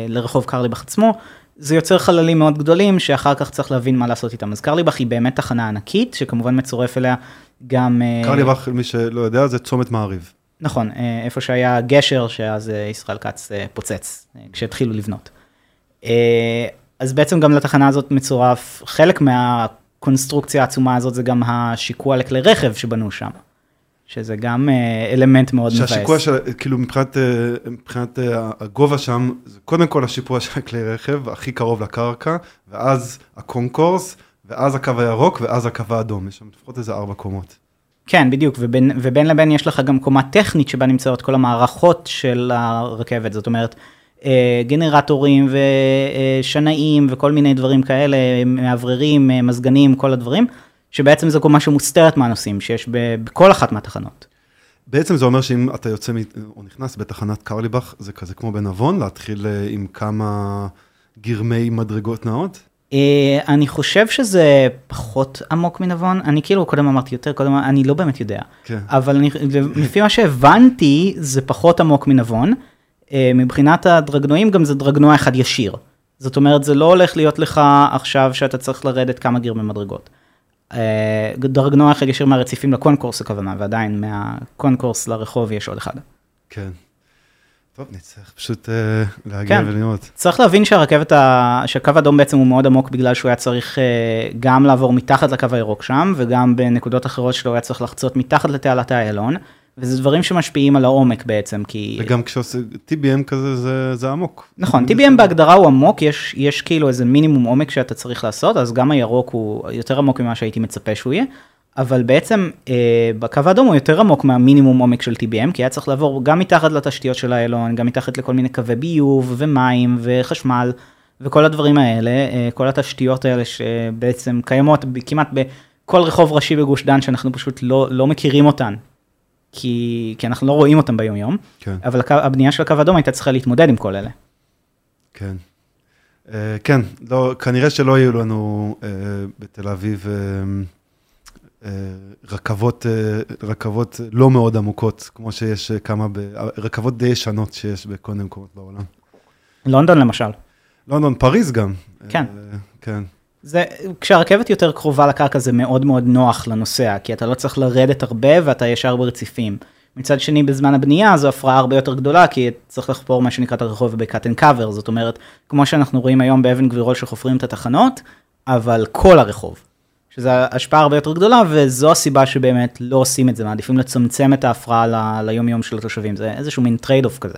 לרחוב קרליבך עצמו. זה יוצר חללים מאוד גדולים שאחר כך צריך להבין מה לעשות איתם. אז קרליבך היא באמת תחנה ענקית, שכמובן מצורף אליה גם... אה, קרליבך, מי שלא יודע, זה צומת מעריב. נכון, אה, איפה שהיה גשר שאז אה, ישראל כץ אה, פוצץ, כשהתחילו לבנות. אז בעצם גם לתחנה הזאת מצורף, חלק מהקונסטרוקציה העצומה הזאת זה גם השיקוע לכלי רכב שבנו שם, שזה גם אלמנט מאוד מבאס. שהשיקוע של, כאילו מבחינת, מבחינת הגובה שם, זה קודם כל השיפוע של הכלי רכב, הכי קרוב לקרקע, ואז הקונקורס, ואז הקו הירוק, ואז הקו האדום. יש שם לפחות איזה ארבע קומות. כן, בדיוק, ובין, ובין לבין יש לך גם קומה טכנית שבה נמצאות כל המערכות של הרכבת, זאת אומרת, אה, גנרטורים ושנאים וכל מיני דברים כאלה, מאווררים, אה, מזגנים, כל הדברים, שבעצם זו קומה שמוסתרת מהנוסעים, שיש בכל אחת מהתחנות. בעצם זה אומר שאם אתה יוצא או נכנס בתחנת קרליבך, זה כזה כמו בנבון, להתחיל אה, עם כמה גרמי מדרגות נאות? אה, אני חושב שזה פחות עמוק מנבון, אני כאילו קודם אמרתי יותר, קודם אני לא באמת יודע. כן. אבל אני, לפי מה שהבנתי, זה פחות עמוק מנבון. אה, מבחינת הדרגנועים, גם זה דרגנוע אחד ישיר. זאת אומרת, זה לא הולך להיות לך עכשיו שאתה צריך לרדת כמה גרמי מדרגות. אה, דרגנוע אחד ישיר מהרציפים לקונקורס הכוונה, ועדיין מהקונקורס לרחוב יש עוד אחד. כן. טוב, נצטרך פשוט אה, להגיע כן. ולראות. צריך להבין שהרכבת, ה... שהקו האדום בעצם הוא מאוד עמוק בגלל שהוא היה צריך אה, גם לעבור מתחת לקו הירוק שם, וגם בנקודות אחרות שלו היה צריך לחצות מתחת לתעלת איילון, וזה דברים שמשפיעים על העומק בעצם, כי... וגם כשעושה TBM כזה, זה, זה עמוק. נכון, TBM בהגדרה הוא עמוק, יש, יש כאילו איזה מינימום עומק שאתה צריך לעשות, אז גם הירוק הוא יותר עמוק ממה שהייתי מצפה שהוא יהיה, אבל בעצם אה, בקו האדום הוא יותר עמוק מהמינימום עומק של TBM, כי היה צריך לעבור גם מתחת לתשתיות של איילון, גם מתחת לכל מיני קווי ביוב ומים וחשמל, וכל הדברים האלה, אה, כל התשתיות האלה שבעצם קיימות כמעט בכל רחוב ראשי בגוש דן, שאנחנו פשוט לא, לא מכירים אותן. כי, כי אנחנו לא רואים אותם ביום יום, כן. אבל הקו, הבנייה של הקו האדום הייתה צריכה להתמודד עם כל אלה. כן. Uh, כן, לא, כנראה שלא יהיו לנו uh, בתל אביב uh, רכבות, uh, רכבות לא מאוד עמוקות, כמו שיש uh, כמה, ב, רכבות די ישנות שיש בכל מיני מקומות בעולם. לונדון למשל. לונדון, פריז גם. כן. כן. זה, כשהרכבת יותר קרובה לקרקע זה מאוד מאוד נוח לנוסע, כי אתה לא צריך לרדת הרבה ואתה ישר ברציפים. מצד שני, בזמן הבנייה זו הפרעה הרבה יותר גדולה, כי צריך לחפור מה שנקרא את הרחוב ב-cut and cover, זאת אומרת, כמו שאנחנו רואים היום באבן גבירול שחופרים את התחנות, אבל כל הרחוב. שזו השפעה הרבה יותר גדולה, וזו הסיבה שבאמת לא עושים את זה, מעדיפים לצמצם את ההפרעה ל- ליום יום של התושבים, זה איזשהו מין trade-off כזה.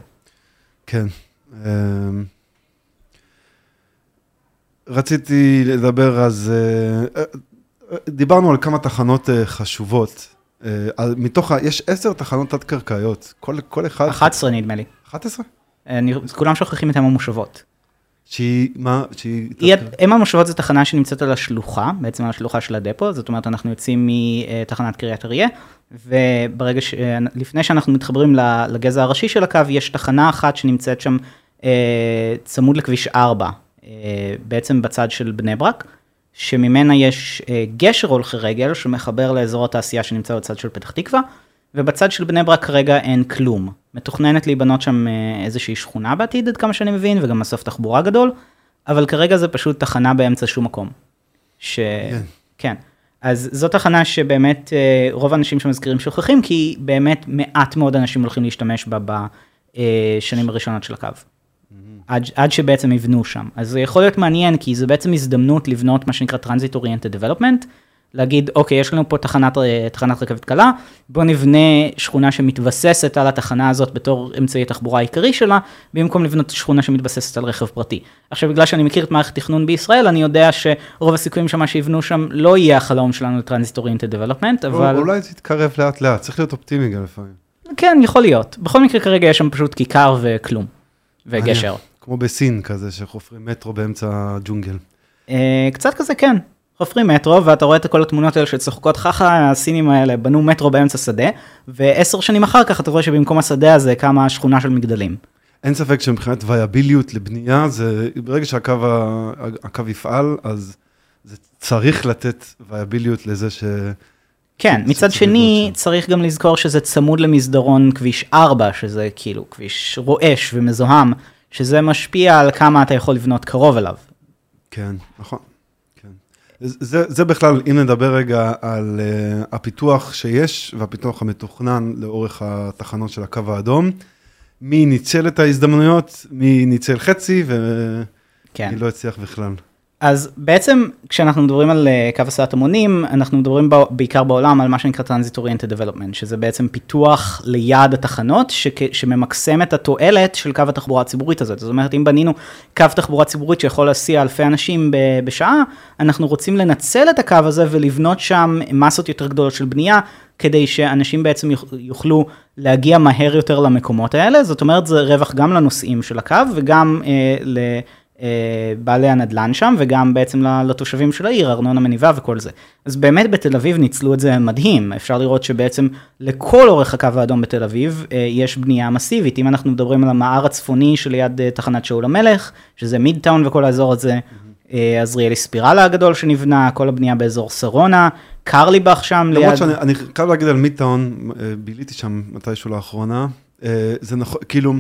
כן. אמ, רציתי לדבר אז, אה, אה, דיברנו על כמה תחנות אה, חשובות. מתוך, יש עשר תחנות תת-קרקעיות, כל, כל אחד... 11 נדמה לי. 11? אני, כולם שוכחים את אם המושבות. שהיא, מה, שהיא... היא- אם המושבות זו תחנה שנמצאת על השלוחה, בעצם על השלוחה של הדפו, זאת אומרת אנחנו יוצאים מתחנת קריית אריה, וברגע ש... לפני שאנחנו מתחברים לגזע הראשי של הקו, יש תחנה אחת שנמצאת שם אה, צמוד לכביש 4, אה, בעצם בצד של בני ברק, שממנה יש אה, גשר הולכי רגל שמחבר לאזור התעשייה שנמצא בצד של פתח תקווה, ובצד של בני ברק כרגע אין כלום. מתוכננת להיבנות שם אה, איזושהי שכונה בעתיד, עד כמה שאני מבין, וגם מסוף תחבורה גדול, אבל כרגע זה פשוט תחנה באמצע שום מקום. ש... כן. כן. אז זו תחנה שבאמת אה, רוב האנשים שמזכירים שוכחים, כי באמת מעט מאוד אנשים הולכים להשתמש בה בשנים הראשונות של הקו. עד, עד שבעצם יבנו שם. אז זה יכול להיות מעניין, כי זה בעצם הזדמנות לבנות מה שנקרא Transit Oriented Development, להגיד, אוקיי, יש לנו פה תחנת, אה, תחנת רכבת קלה, בוא נבנה שכונה שמתבססת על התחנה הזאת בתור אמצעי התחבורה העיקרי שלה, במקום לבנות שכונה שמתבססת על רכב פרטי. עכשיו, בגלל שאני מכיר את מערכת תכנון בישראל, אני יודע שרוב הסיכויים שמה שיבנו שם לא יהיה החלום שלנו ל-Transit Oriented Development, אבל... אולי תתקרב לאט לאט, צריך להיות אופטימי גם לפעמים. כן, יכול להיות. בכל מקרה, כרגע יש שם פשוט כיכר וכלום. וגשר. כמו בסין כזה, שחופרים מטרו באמצע הג'ונגל. אה, קצת כזה כן. חופרים מטרו ואתה רואה את כל התמונות האלה שצוחקות ככה הסינים האלה בנו מטרו באמצע שדה ועשר שנים אחר כך אתה רואה שבמקום השדה הזה קמה שכונה של מגדלים. אין ספק שמבחינת וייביליות לבנייה, זה ברגע שהקו ה- הקו יפעל, אז זה צריך לתת וייביליות לזה ש... כן, מצד שני. צריך גם לזכור שזה צמוד למסדרון כביש 4 שזה כאילו כביש רועש ומזוהם שזה משפיע על כמה אתה יכול לבנות קרוב אליו. כן, נכון. זה, זה בכלל, אם נדבר רגע על uh, הפיתוח שיש והפיתוח המתוכנן לאורך התחנות של הקו האדום, מי ניצל את ההזדמנויות, מי ניצל חצי ומי כן. לא הצליח בכלל. אז בעצם כשאנחנו מדברים על אה, קו הסעת המונים, אנחנו מדברים בע- בעיקר בעולם על מה שנקרא Transit Oriented Development, שזה בעצם פיתוח ליד התחנות, שממקסם את התועלת של קו התחבורה הציבורית הזאת. זאת אומרת, אם בנינו קו תחבורה ציבורית שיכול להסיע אלפי אנשים ב- בשעה, אנחנו רוצים לנצל את הקו הזה ולבנות שם מסות יותר גדולות של בנייה, כדי שאנשים בעצם יוכ- יוכלו להגיע מהר יותר למקומות האלה. זאת אומרת, זה רווח גם לנוסעים של הקו וגם אה, ל... אה, בעלי הנדלן שם וגם בעצם לתושבים של העיר, ארנונה מניבה וכל זה. אז באמת בתל אביב ניצלו את זה מדהים, אפשר לראות שבעצם לכל אורך הקו האדום בתל אביב אה, יש בנייה מסיבית, אם אנחנו מדברים על המער הצפוני שליד אה, תחנת שאול המלך, שזה מידטאון וכל האזור הזה, אה, עזריאלי ספירלה הגדול שנבנה, כל הבנייה באזור שרונה, קרליבך שם ליד... למרות שאני אני חייב להגיד על מידטאון, ביליתי שם מתישהו לאחרונה, זה נכון, כאילו,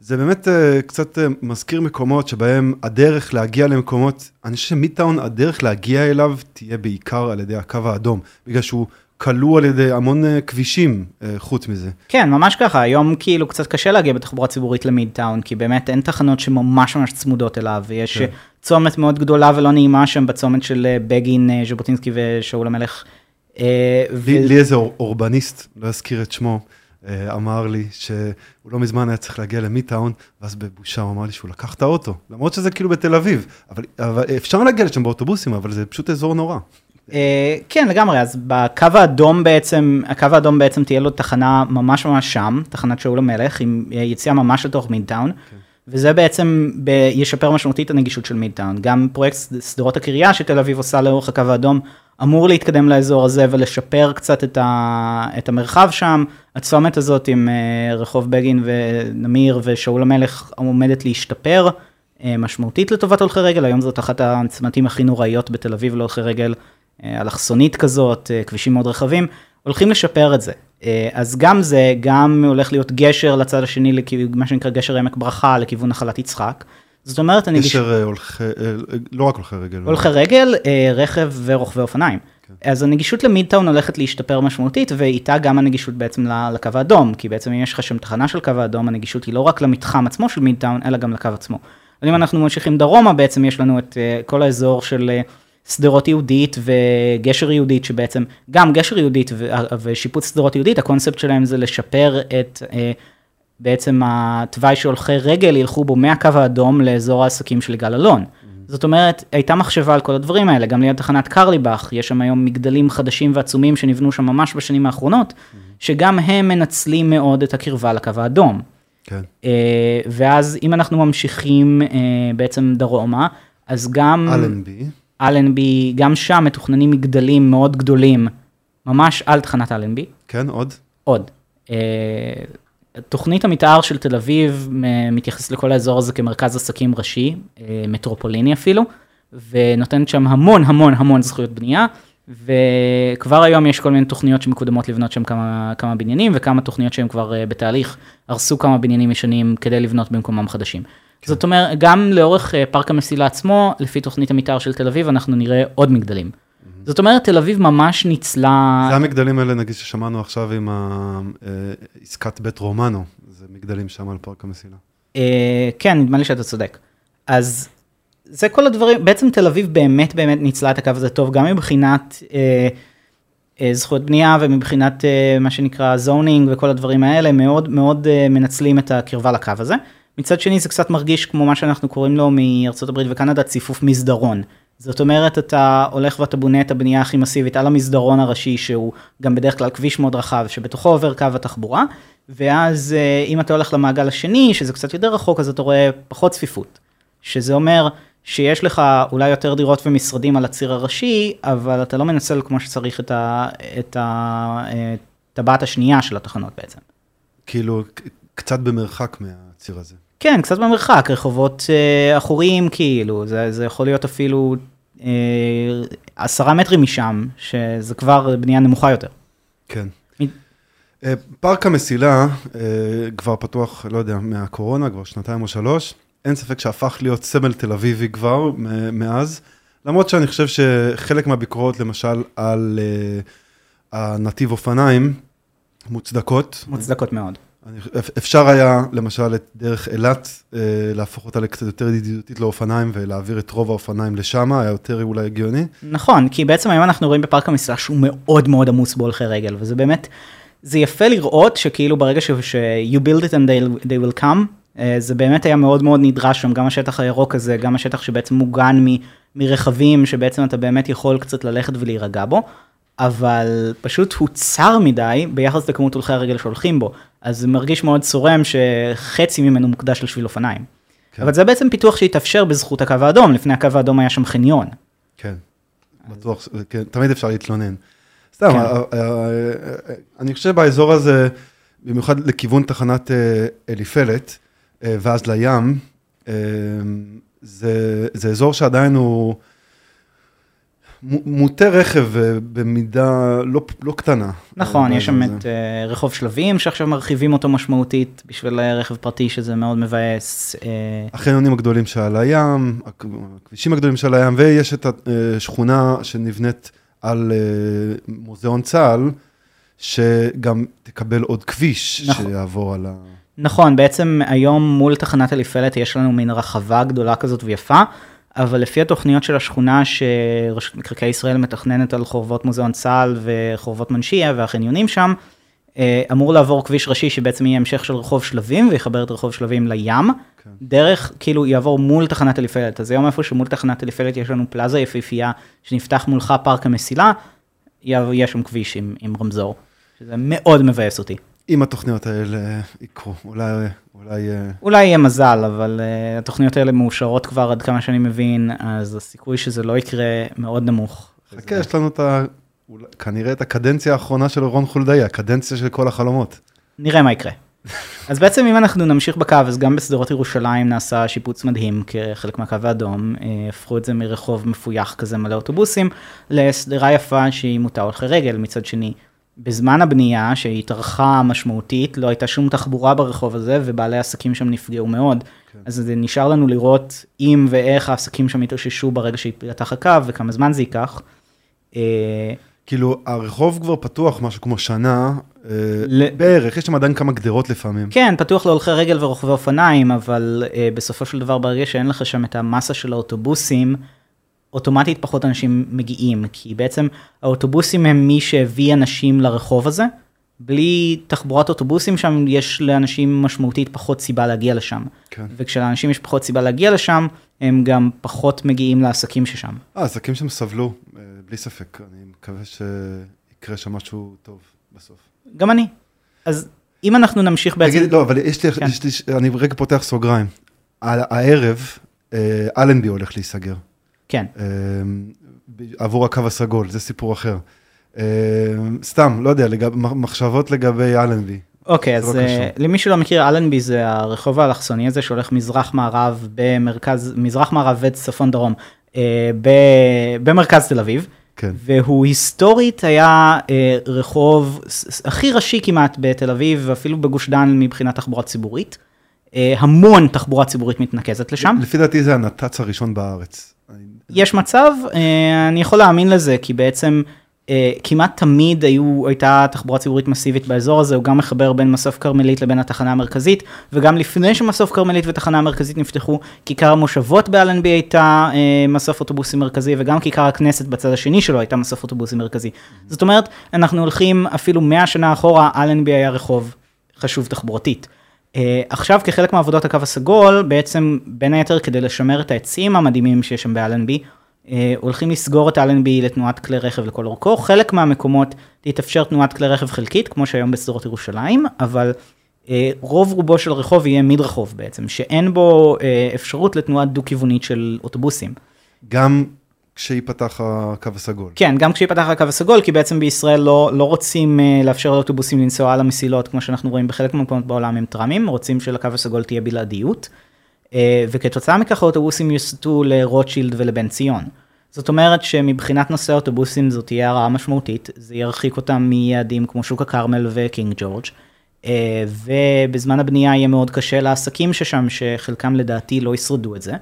זה באמת אה, קצת אה, מזכיר מקומות שבהם הדרך להגיע למקומות, אני חושב שמידטאון, הדרך להגיע אליו תהיה בעיקר על ידי הקו האדום, בגלל שהוא כלוא על ידי המון אה, כבישים חוץ מזה. כן, ממש ככה, היום כאילו קצת קשה להגיע בתחבורה ציבורית למידטאון, כי באמת אין תחנות שממש ממש צמודות אליו, ויש כן. צומת מאוד גדולה ולא נעימה שם בצומת של בגין, ז'בוטינסקי ושאול המלך. אה, ו- לי, לי איזה אור, אורבניסט, לא אזכיר את שמו, אמר לי שהוא לא מזמן היה צריך להגיע למיטאון, ואז בבושה הוא אמר לי שהוא לקח את האוטו, למרות שזה כאילו בתל אביב, אבל, אבל אפשר להגיע לשם באוטובוסים, אבל זה פשוט אזור נורא. אה, כן, לגמרי, אז בקו האדום בעצם, הקו האדום בעצם תהיה לו תחנה ממש ממש שם, תחנת שאול המלך, עם יציאה ממש לתוך מידטאון. כן. וזה בעצם ב- ישפר משמעותית את הנגישות של מידטאון. גם פרויקט שדרות הקריה שתל אביב עושה לאורך הקו האדום, אמור להתקדם לאזור הזה ולשפר קצת את, ה- את המרחב שם. הצומת הזאת עם uh, רחוב בגין ונמיר ושאול המלך עומדת להשתפר uh, משמעותית לטובת הולכי רגל, היום זאת אחת הצמתים הכי נוראיות בתל אביב להולכי רגל, אלכסונית כזאת, uh, כבישים מאוד רחבים. הולכים לשפר את זה. אה, אז גם זה, גם הולך להיות גשר לצד השני, מה שנקרא גשר עמק ברכה, לכיוון נחלת יצחק. זאת אומרת, אני... גשר אה, הולכי, אה, לא רק הולכי רגל. הולכי רגל, רכב ורוכבי אופניים. כן. אז הנגישות למידטאון הולכת להשתפר משמעותית, ואיתה גם הנגישות בעצם לקו האדום, כי בעצם אם יש לך שם תחנה של קו האדום, הנגישות היא לא רק למתחם עצמו של מידטאון, אלא גם לקו עצמו. אבל אם אנחנו ממשיכים דרומה, בעצם יש לנו את כל האזור של שדרות יהודית וגשר יהודית, שבעצם, גם גשר יהודית ושיפוץ שדרות יהודית, הקונספט שלהם זה לשפר את אה, בעצם התוואי שהולכי רגל ילכו בו מהקו האדום לאזור העסקים של יגאל אלון. זאת אומרת, הייתה מחשבה על כל הדברים האלה, גם ליד תחנת קרליבך, יש שם היום מגדלים חדשים ועצומים שנבנו שם ממש בשנים האחרונות. שגם הם מנצלים מאוד את הקרבה לקו האדום. כן. אה, ואז אם אנחנו ממשיכים אה, בעצם דרומה, אז גם... אלנבי. אלנבי, גם שם מתוכננים מגדלים מאוד גדולים, ממש על תחנת אלנבי. כן, עוד? עוד. תוכנית המתאר של תל אביב מתייחסת לכל האזור הזה כמרכז עסקים ראשי, uh, מטרופוליני אפילו, ונותנת שם המון המון המון זכויות בנייה, וכבר היום יש כל מיני תוכניות שמקודמות לבנות שם כמה, כמה בניינים, וכמה תוכניות שהם כבר uh, בתהליך, הרסו כמה בניינים ישנים כדי לבנות במקומם חדשים. כן. זאת אומרת, גם לאורך אה, פארק המסילה עצמו, לפי תוכנית המתאר של תל אביב, אנחנו נראה עוד מגדלים. Mm-hmm. זאת אומרת, תל אביב ממש ניצלה... זה המגדלים האלה, נגיד, ששמענו עכשיו עם אה, עסקת בית רומנו, זה מגדלים שם על פארק המסילה. אה, כן, נדמה לי שאתה צודק. אז זה כל הדברים, בעצם תל אביב באמת באמת ניצלה את הקו הזה טוב, גם מבחינת אה, אה, זכויות בנייה ומבחינת אה, מה שנקרא זונינג וכל הדברים האלה, מאוד מאוד אה, מנצלים את הקרבה לקו הזה. מצד שני זה קצת מרגיש כמו מה שאנחנו קוראים לו מארצות הברית וקנדה ציפוף מסדרון. זאת אומרת אתה הולך ואתה בונה את הבנייה הכי מסיבית על המסדרון הראשי שהוא גם בדרך כלל כביש מאוד רחב שבתוכו עובר קו התחבורה ואז אה, אם אתה הולך למעגל השני שזה קצת יותר רחוק אז אתה רואה פחות צפיפות. שזה אומר שיש לך אולי יותר דירות ומשרדים על הציר הראשי אבל אתה לא מנצל כמו שצריך את, הטבעת השנייה של התחנות בעצם. כאילו קצת במרחק מהציר הזה. כן, קצת במרחק, רחובות אה, אחוריים כאילו, זה, זה יכול להיות אפילו עשרה מטרים משם, שזה כבר בנייה נמוכה יותר. כן. אה, פארק המסילה אה, כבר פתוח, לא יודע, מהקורונה, כבר שנתיים או שלוש. אין ספק שהפך להיות סמל תל אביבי כבר מאז, למרות שאני חושב שחלק מהביקורות, למשל, על אה, הנתיב אופניים, מוצדקות. מוצדקות מאוד. אפשר היה, למשל, את דרך אילת, אה, להפוך אותה לקצת יותר ידידותית לאופניים ולהעביר את רוב האופניים לשם, היה יותר אולי הגיוני. נכון, כי בעצם היום אנחנו רואים בפארק המסלה שהוא מאוד מאוד עמוס בהולכי רגל, וזה באמת, זה יפה לראות שכאילו ברגע ש- you build it and they, they will come, אה, זה באמת היה מאוד מאוד נדרש שם, גם השטח הירוק הזה, גם השטח שבעצם מוגן מ- מרכבים, שבעצם אתה באמת יכול קצת ללכת ולהירגע בו. אבל פשוט הוא צר מדי ביחס לכמות הולכי הרגל שהולכים בו, אז זה מרגיש מאוד צורם שחצי ממנו מוקדש לשביל אופניים. כן. אבל זה בעצם פיתוח שהתאפשר בזכות הקו האדום, לפני הקו האדום היה שם חניון. כן, אז... בטוח, כן, תמיד אפשר להתלונן. סתם, כן. אה, אה, אה, אני חושב באזור הזה, במיוחד לכיוון תחנת אליפלט, ואז לים, זה, זה אזור שעדיין הוא... מוטה רכב אה, במידה לא, לא קטנה. נכון, יש שם את אה, רחוב שלבים שעכשיו מרחיבים אותו משמעותית בשביל רכב פרטי שזה מאוד מבאס. אה. החניונים הגדולים שעל הים, הכבישים הגדולים שעל הים, ויש את השכונה שנבנית על מוזיאון צה"ל, שגם תקבל עוד כביש נכון. שיעבור על ה... נכון, בעצם היום מול תחנת אליפלט יש לנו מין רחבה גדולה כזאת ויפה. אבל לפי התוכניות של השכונה שרשות מקרקעי ישראל מתכננת על חורבות מוזיאון צה"ל וחורבות מנשיה והחניונים שם, אה, אמור לעבור כביש ראשי שבעצם יהיה המשך של רחוב שלבים ויחבר את רחוב שלבים לים, כן. דרך, כאילו יעבור מול תחנת אליפלת. אז היום איפה שמול תחנת אליפלת יש לנו פלאזה יפהפייה שנפתח מולך פארק המסילה, יש שם כביש עם, עם רמזור, שזה מאוד מבאס אותי. אם התוכניות האלה יקרו, אולי... אולי, אה, אולי יהיה מזל, אבל uh, התוכניות האלה מאושרות כבר עד כמה שאני מבין, אז הסיכוי שזה לא יקרה מאוד נמוך. חכה, יש לנו את ה... כנראה את הקדנציה האחרונה של רון חולדאי, הקדנציה של כל החלומות. נראה מה יקרה. אז בעצם אם אנחנו נמשיך בקו, אז גם בשדרות ירושלים נעשה שיפוץ מדהים כחלק מהקו האדום, אה, הפכו את זה מרחוב מפויח כזה מלא אוטובוסים, לסדרה יפה שהיא מוטה הולכי רגל, מצד שני. בזמן הבנייה, שהתארכה משמעותית, לא הייתה שום תחבורה ברחוב הזה, ובעלי עסקים שם נפגעו מאוד. כן. אז זה נשאר לנו לראות אם ואיך העסקים שם התאוששו ברגע שהתפתח הקו, וכמה זמן זה ייקח. אה, כאילו, הרחוב כבר פתוח משהו כמו שנה, אה, ל... בערך, יש שם עדיין כמה גדרות לפעמים. כן, פתוח להולכי רגל ורוכבי אופניים, אבל uh, בסופו של דבר, ברגע שאין לך שם את המסה של האוטובוסים, אוטומטית פחות אנשים מגיעים, כי בעצם האוטובוסים הם מי שהביא אנשים לרחוב הזה. בלי תחבורת אוטובוסים שם, יש לאנשים משמעותית פחות סיבה להגיע לשם. כן. וכשלאנשים יש פחות סיבה להגיע לשם, הם גם פחות מגיעים לעסקים ששם. אה, עסקים שם סבלו, אה, בלי ספק. אני מקווה שיקרה שם משהו טוב בסוף. גם אני. אז אם אנחנו נמשיך בעצם... תגיד, לא, אבל יש לי, כן. יש לי, אני רגע פותח סוגריים. הערב, אה, אלנבי הולך להיסגר. כן. אה, עבור הקו הסגול, זה סיפור אחר. אה, סתם, לא יודע, לגב, מחשבות לגבי אלנבי. אוקיי, אז לא uh, למי שלא מכיר, אלנבי זה הרחוב האלכסוני הזה שהולך מזרח-מערב במרכז, מזרח-מערב וצפון דרום, uh, ב, במרכז תל אביב. כן. והוא היסטורית היה uh, רחוב הכי ראשי כמעט בתל אביב, ואפילו בגוש דן מבחינת תחבורה ציבורית. Uh, המון תחבורה ציבורית מתנקזת לשם. לפי דעתי זה הנת"צ הראשון בארץ. יש מצב, uh, אני יכול להאמין לזה, כי בעצם Uh, כמעט תמיד היו, הייתה תחבורה ציבורית מסיבית באזור הזה, הוא גם מחבר בין מסוף כרמלית לבין התחנה המרכזית, וגם לפני שמסוף כרמלית ותחנה המרכזית נפתחו, כיכר המושבות באלנבי הייתה uh, מסוף אוטובוסים מרכזי, וגם כיכר הכנסת בצד השני שלו הייתה מסוף אוטובוסים מרכזי. זאת אומרת, אנחנו הולכים אפילו 100 שנה אחורה, אלנבי היה רחוב חשוב תחבורתית. Uh, עכשיו כחלק מעבודות הקו הסגול, בעצם בין היתר כדי לשמר את העצים המדהימים שיש שם באלנבי, אה, הולכים לסגור את אלנבי לתנועת כלי רכב לכל אורכו, חלק מהמקומות תתאפשר תנועת כלי רכב חלקית, כמו שהיום בשדרות ירושלים, אבל אה, רוב רובו של רחוב יהיה מדרחוב בעצם, שאין בו אה, אפשרות לתנועה דו-כיוונית של אוטובוסים. גם כשייפתח הקו הסגול. כן, גם כשייפתח הקו הסגול, כי בעצם בישראל לא, לא רוצים לאפשר לאוטובוסים לנסוע על המסילות, כמו שאנחנו רואים בחלק מהמקומות בעולם עם טראמים, רוצים שלקו הסגול תהיה בלעדיות. אה, וכתוצאה מכך האוטובוסים יוסטו לרוטשילד ולבן ציון. זאת אומרת שמבחינת נושא האוטובוסים זאת תהיה הרעה משמעותית, זה ירחיק אותם מיעדים כמו שוק הכרמל וקינג ג'ורג', אה, ובזמן הבנייה יהיה מאוד קשה לעסקים ששם, שחלקם לדעתי לא ישרדו את זה.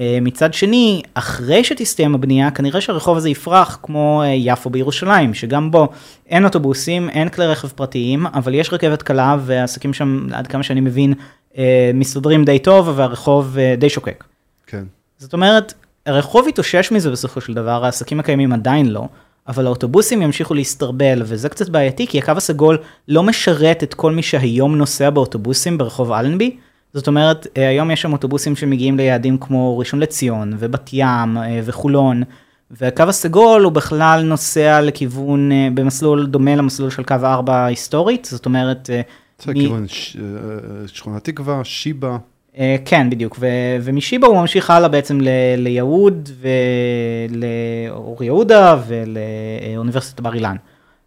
אה, מצד שני, אחרי שתסתיים הבנייה, כנראה שהרחוב הזה יפרח כמו יפו בירושלים, שגם בו אין אוטובוסים, אין כלי רכב פרטיים, אבל יש רכבת קלה, והעסקים שם, עד כמה שאני מבין, אה, מסתדרים די טוב והרחוב אה, די שוקק. כן. זאת אומרת, הרחוב יתאושש מזה בסופו של דבר, העסקים הקיימים עדיין לא, אבל האוטובוסים ימשיכו להסתרבל, וזה קצת בעייתי, כי הקו הסגול לא משרת את כל מי שהיום נוסע באוטובוסים ברחוב אלנבי. זאת אומרת, אה, היום יש שם אוטובוסים שמגיעים ליעדים כמו ראשון לציון, ובת ים, וחולון, והקו הסגול הוא בכלל נוסע לכיוון, במסלול דומה למסלול של קו 4 היסטורית, זאת אומרת, זה כיוון אה, שכונת תקווה, שיבא. אה, כן, בדיוק, ומשיבא הוא ממשיך הלאה בעצם ליהוד ולאור יהודה ולאוניברסיטת בר אילן.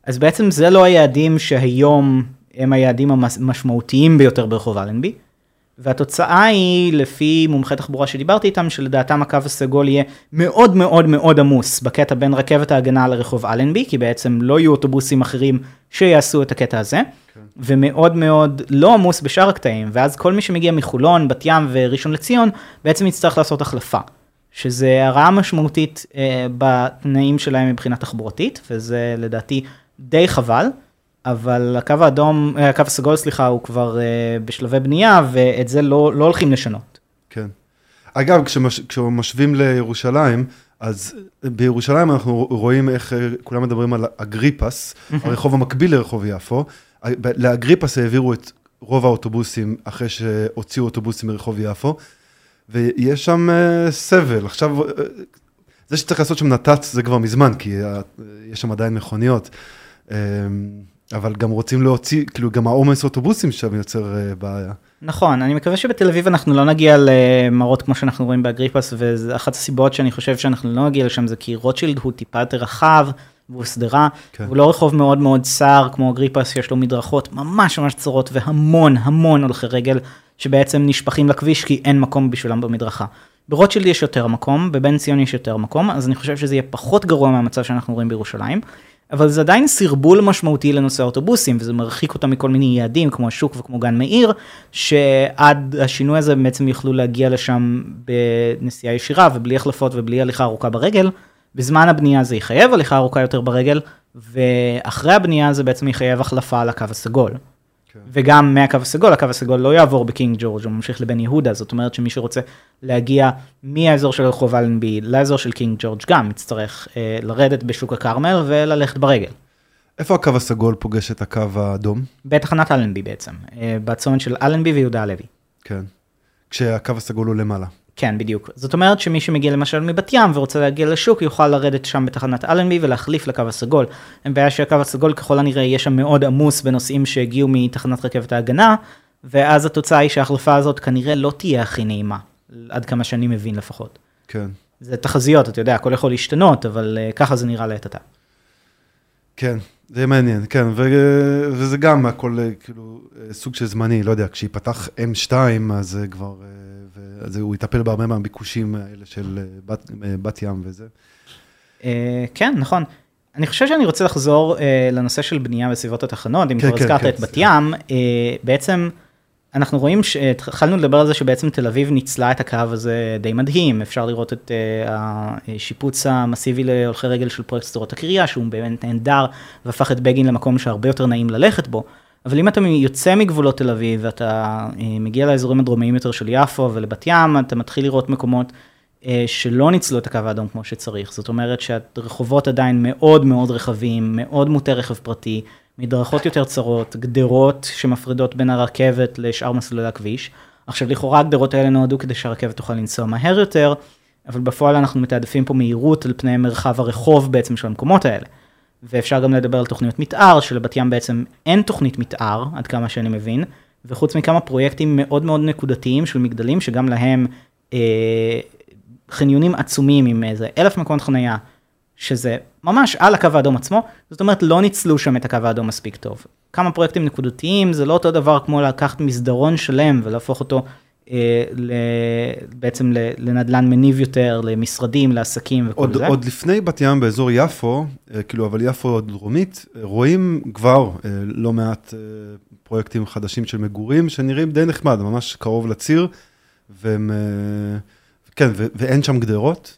אז בעצם זה לא היעדים שהיום הם היעדים המשמעותיים ביותר ברחוב אלנבי. והתוצאה היא, לפי מומחי תחבורה שדיברתי איתם, שלדעתם הקו הסגול יהיה מאוד מאוד מאוד עמוס בקטע בין רכבת ההגנה לרחוב אלנבי, כי בעצם לא יהיו אוטובוסים אחרים שיעשו את הקטע הזה, כן. ומאוד מאוד לא עמוס בשאר הקטעים, ואז כל מי שמגיע מחולון, בת ים וראשון לציון, בעצם יצטרך לעשות החלפה, שזה הרעה משמעותית אה, בתנאים שלהם מבחינה תחבורתית, וזה לדעתי די חבל. אבל הקו האדום, אה, הקו הסגול, סליחה, הוא כבר uh, בשלבי בנייה, ואת זה לא, לא הולכים לשנות. כן. אגב, כשמש, כשמשווים לירושלים, אז בירושלים אנחנו רואים איך אה, כולם מדברים על אגריפס, הרחוב המקביל לרחוב יפו, לאגריפס העבירו את רוב האוטובוסים אחרי שהוציאו אוטובוסים מרחוב יפו, ויש שם סבל. עכשיו, זה שצריך לעשות שם נת"צ זה כבר מזמן, כי יש שם עדיין מכוניות. אבל גם רוצים להוציא, כאילו גם העומס אוטובוסים שם יוצר uh, בעיה. נכון, אני מקווה שבתל אביב אנחנו לא נגיע למראות כמו שאנחנו רואים באגריפס, ואחת הסיבות שאני חושב שאנחנו לא נגיע לשם זה כי רוטשילד הוא טיפה יותר רחב, והוא שדרה, כן. הוא לא רחוב מאוד מאוד צר כמו אגריפס, יש לו מדרכות ממש ממש צרות והמון המון הולכי רגל שבעצם נשפכים לכביש כי אין מקום בשבילם במדרכה. ברוטשילד יש יותר מקום, בבן ציון יש יותר מקום, אז אני חושב שזה יהיה פחות גרוע מהמצב שאנחנו רואים בירושלים. אבל זה עדיין סרבול משמעותי לנושא האוטובוסים, וזה מרחיק אותם מכל מיני יעדים, כמו השוק וכמו גן מאיר, שעד השינוי הזה בעצם יוכלו להגיע לשם בנסיעה ישירה ובלי החלפות ובלי הליכה ארוכה ברגל. בזמן הבנייה זה יחייב הליכה ארוכה יותר ברגל, ואחרי הבנייה זה בעצם יחייב החלפה על הקו הסגול. כן. וגם מהקו הסגול, הקו הסגול לא יעבור בקינג ג'ורג', הוא ממשיך לבן יהודה, זאת אומרת שמי שרוצה להגיע מהאזור של רחוב אלנבי לאזור של קינג ג'ורג' גם יצטרך אה, לרדת בשוק הכרמל וללכת ברגל. איפה הקו הסגול פוגש את הקו האדום? בתחנת אלנבי בעצם, אה, בצומת של אלנבי ויהודה הלוי. כן, כשהקו הסגול הוא למעלה. כן, בדיוק. זאת אומרת שמי שמגיע למשל מבת ים ורוצה להגיע לשוק, יוכל לרדת שם בתחנת אלנבי ולהחליף לקו הסגול. אין בעיה שהקו הסגול ככל הנראה יהיה שם מאוד עמוס בנוסעים שהגיעו מתחנת רכבת ההגנה, ואז התוצאה היא שההחלפה הזאת כנראה לא תהיה הכי נעימה, עד כמה שאני מבין לפחות. כן. זה תחזיות, אתה יודע, הכל יכול להשתנות, אבל uh, ככה זה נראה לעת עתה. כן, זה מעניין, כן, ו... וזה גם הכל אה, כאילו אה, סוג של זמני, לא יודע, כשיפתח M2 אז זה כבר... אז הוא יטפל בהרבה מהביקושים האלה של אה, בת, אה, בת ים וזה. אה, כן, נכון. אני חושב שאני רוצה לחזור לנושא של בנייה בסביבות התחנות, אם כן, כבר כן, הזכרת כן, את בת ים, בעצם אנחנו רואים שהתחלנו לדבר על זה שבעצם תל אביב ניצלה את הקו הזה די מדהים, אפשר לראות את השיפוץ המסיבי להולכי רגל של פרויקט סדרות הקריה, שהוא באמת נהדר, והפך את בגין למקום שהרבה יותר נעים ללכת בו. אבל אם אתה יוצא מגבולות תל אביב ואתה אה, מגיע לאזורים הדרומיים יותר של יפו ולבת ים, אתה מתחיל לראות מקומות אה, שלא ניצלו את הקו האדום כמו שצריך. זאת אומרת שהרחובות עדיין מאוד מאוד רחבים, מאוד מוטי רכב פרטי, מדרכות יותר צרות, גדרות שמפרידות בין הרכבת לשאר מסלולי הכביש. עכשיו לכאורה הגדרות האלה נועדו כדי שהרכבת תוכל לנסוע מהר יותר, אבל בפועל אנחנו מתעדפים פה מהירות על פני מרחב הרחוב בעצם של המקומות האלה. ואפשר גם לדבר על תוכניות מתאר, שלבת ים בעצם אין תוכנית מתאר, עד כמה שאני מבין, וחוץ מכמה פרויקטים מאוד מאוד נקודתיים של מגדלים, שגם להם אה, חניונים עצומים עם איזה אלף מקומות חנייה, שזה ממש על הקו האדום עצמו, זאת אומרת לא ניצלו שם את הקו האדום מספיק טוב. כמה פרויקטים נקודתיים, זה לא אותו דבר כמו לקחת מסדרון שלם ולהפוך אותו בעצם לנדלן מניב יותר, למשרדים, לעסקים וכל עוד, זה. עוד לפני בת ים באזור יפו, אה, כאילו, אבל יפו דרומית, רואים כבר אה, לא מעט פרויקטים חדשים של מגורים, שנראים די נחמד, ממש קרוב לציר, והם, כן, ו, ואין שם גדרות.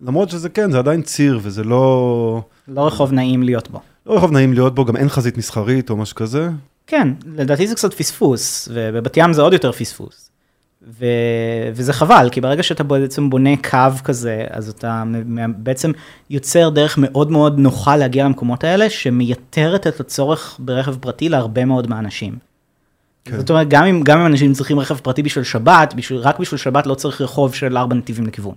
למרות שזה כן, זה עדיין ציר, וזה לא... לא רחוב נעים להיות בו. לא רחוב נעים להיות בו, גם אין חזית מסחרית או משהו כזה. כן, לדעתי זה קצת פספוס, ובבת ים זה עוד יותר פספוס. ו... וזה חבל, כי ברגע שאתה בעצם בונה קו כזה, אז אתה בעצם יוצר דרך מאוד מאוד נוחה להגיע למקומות האלה, שמייתרת את הצורך ברכב פרטי להרבה מאוד מהאנשים. כן. זאת אומרת, גם אם, גם אם אנשים צריכים רכב פרטי בשביל שבת, בשביל, רק בשביל שבת לא צריך רחוב של ארבע נתיבים לכיוון.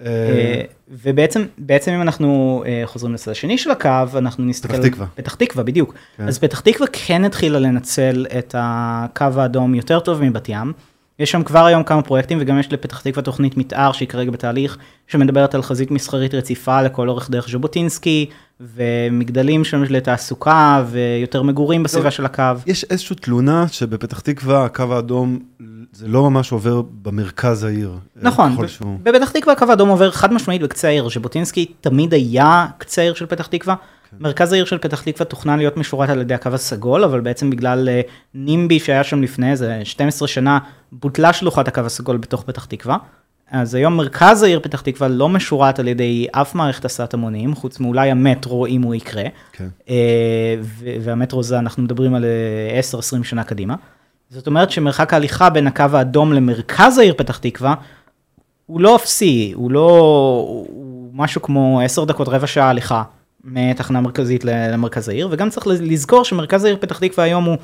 נכון. אה, ובעצם, בעצם אם אנחנו אה, חוזרים לצד השני של הקו, אנחנו נסתכל... פתח תקווה. פתח תקווה, בדיוק. כן. אז פתח תקווה כן התחילה לנצל את הקו האדום יותר טוב מבת ים. יש שם כבר היום כמה פרויקטים, וגם יש לפתח תקווה תוכנית מתאר שהיא כרגע בתהליך, שמדברת על חזית מסחרית רציפה לכל אורך דרך ז'בוטינסקי, ומגדלים שם לתעסוקה, ויותר מגורים בסביבה של הקו. יש איזושהי תלונה שבפתח תקווה הקו האדום זה לא ממש עובר במרכז העיר. נכון, בפתח תקווה הקו האדום עובר חד משמעית בקצה העיר, ז'בוטינסקי תמיד היה קצה העיר של פתח תקווה. מרכז העיר של פתח תקווה תוכנן להיות משורת על ידי הקו הסגול, אבל בעצם בגלל אה, נימבי שהיה שם לפני איזה 12 שנה, בוטלה שלוחת הקו הסגול בתוך פתח תקווה. אז היום מרכז העיר פתח תקווה לא משורת על ידי אף מערכת הסעת המונים, חוץ מאולי המטרו אם הוא יקרה. כן. אה, והמטרו זה, אנחנו מדברים על 10-20 אה, שנה קדימה. זאת אומרת שמרחק ההליכה בין הקו האדום למרכז העיר פתח תקווה, הוא לא אפסי, הוא לא, הוא משהו כמו 10 דקות, רבע שעה הליכה מתחנה מרכזית למרכז העיר, וגם צריך לזכור שמרכז העיר פתח תקווה היום הוא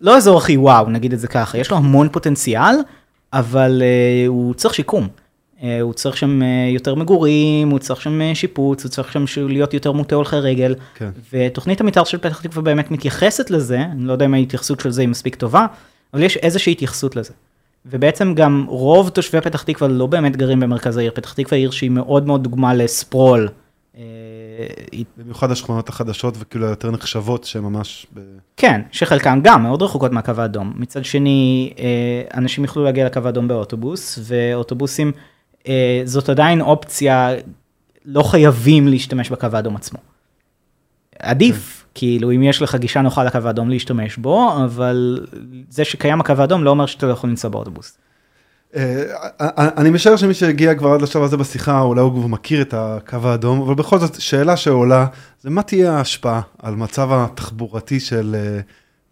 לא אזור הכי וואו, נגיד את זה ככה, יש לו המון פוטנציאל, אבל uh, הוא צריך שיקום. Uh, הוא צריך שם uh, יותר מגורים, הוא צריך שם uh, שיפוץ, הוא צריך שם להיות יותר מוטה הולכי רגל. כן. ותוכנית המתאר של פתח תקווה באמת מתייחסת לזה, אני לא יודע אם ההתייחסות של זה היא מספיק טובה, אבל יש איזושהי התייחסות לזה. ובעצם גם רוב תושבי פתח תקווה לא באמת גרים במרכז העיר, פתח תקווה עיר שהיא מאוד מאוד דוגמה לספרול. במיוחד השכונות החדשות וכאילו היותר נחשבות שממש... ב... כן, שחלקן גם מאוד רחוקות מהקו האדום. מצד שני, אה, אנשים יוכלו להגיע לקו האדום באוטובוס, ואוטובוסים, אה, זאת עדיין אופציה, לא חייבים להשתמש בקו האדום עצמו. עדיף, כן. כאילו, אם יש לך גישה נוחה לקו האדום להשתמש בו, אבל זה שקיים הקו האדום לא אומר שאתה לא יכול לנסוע באוטובוס. אה, אני משער שמי שהגיע כבר עד לשלב הזה בשיחה, אולי הוא כבר מכיר את הקו האדום, אבל בכל זאת, שאלה שעולה, זה מה תהיה ההשפעה על מצב התחבורתי של אה,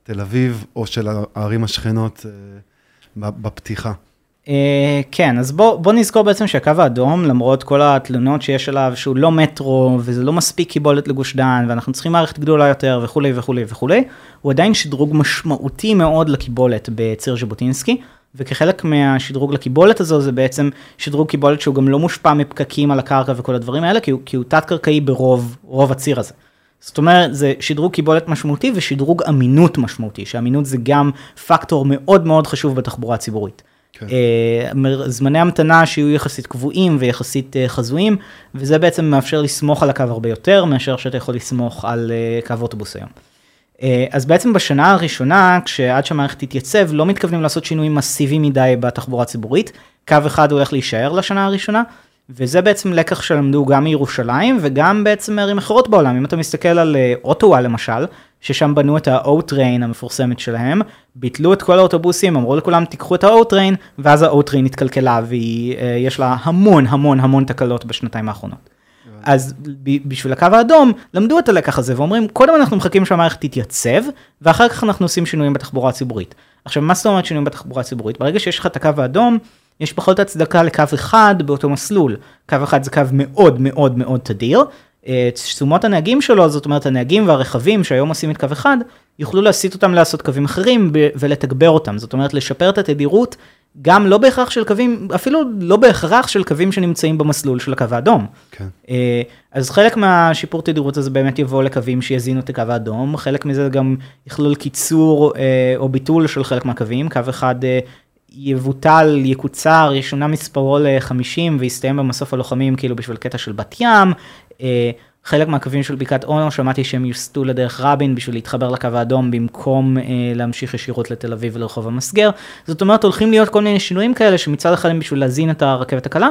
תל אביב, או של הערים השכנות אה, בפתיחה? כן, אז בוא, בוא נזכור בעצם שהקו האדום, למרות כל התלונות שיש עליו, שהוא לא מטרו, וזה לא מספיק קיבולת לגוש דן, ואנחנו צריכים מערכת גדולה יותר, וכולי וכולי וכולי, הוא עדיין שדרוג משמעותי מאוד לקיבולת בציר ז'בוטינסקי. וכחלק מהשדרוג לקיבולת הזו זה בעצם שדרוג קיבולת שהוא גם לא מושפע מפקקים על הקרקע וכל הדברים האלה, כי הוא, כי הוא תת-קרקעי ברוב רוב הציר הזה. זאת אומרת, זה שדרוג קיבולת משמעותי ושדרוג אמינות משמעותי, שאמינות זה גם פקטור מאוד מאוד חשוב בתחבורה הציבורית. כן. Uh, זמני המתנה שיהיו יחסית קבועים ויחסית uh, חזויים, וזה בעצם מאפשר לסמוך על הקו הרבה יותר מאשר שאתה יכול לסמוך על uh, קו אוטובוס היום. אה, אז בעצם בשנה הראשונה, כשעד שהמערכת תתייצב, לא מתכוונים לעשות שינויים מסיביים מדי בתחבורה הציבורית. קו אחד הולך להישאר לשנה הראשונה, וזה בעצם לקח שלמדו גם מירושלים וגם בעצם מערים אחרות בעולם. אם אתה מסתכל על אה, אוטווה למשל, ששם בנו את ה-O-Train המפורסמת שלהם, ביטלו את כל האוטובוסים, אמרו לכולם תיקחו את ה-O-Train, ואז ה-O-Train התקלקלה ויש לה המון המון המון תקלות בשנתיים האחרונות. אז בשביל הקו האדום, למדו את הלקח הזה ואומרים, קודם אנחנו מחכים שהמערכת תתייצב, ואחר כך אנחנו עושים שינויים בתחבורה הציבורית. עכשיו, מה זאת אומרת שינויים בתחבורה הציבורית? ברגע שיש לך את הקו האדום, יש פחות הצדקה לקו אחד באותו מסלול. קו אחד זה קו מאוד מאוד מאוד תדיר. אה, תשומות הנהגים שלו, זאת אומרת הנהגים והרכבים שהיום עושים את קו אחד, יוכלו להסיט אותם לעשות קווים אחרים ולתגבר אותם. זאת אומרת, לשפר את התדירות גם לא בהכרח של קווים, אפילו לא בהכרח של קווים שנמצאים במסלול של הקו האדום. כן. אה, אז חלק מהשיפור תדירות הזה באמת יבוא לקווים שיזינו את הקו האדום, חלק מזה גם יכלול קיצור אה, או ביטול של חלק מהקווים, קו אחד יבוטל, יקוצר, ישונה מספרו ל-50 ויסתיים במסוף הלוחמים כאילו בשביל קטע של בת ים. חלק מהקווים של בקעת אונו, שמעתי שהם יוסטו לדרך רבין בשביל להתחבר לקו האדום במקום אה, להמשיך ישירות לתל אביב ולרחוב המסגר. זאת אומרת, הולכים להיות כל מיני שינויים כאלה שמצד אחד הם בשביל להזין את הרכבת הקלה,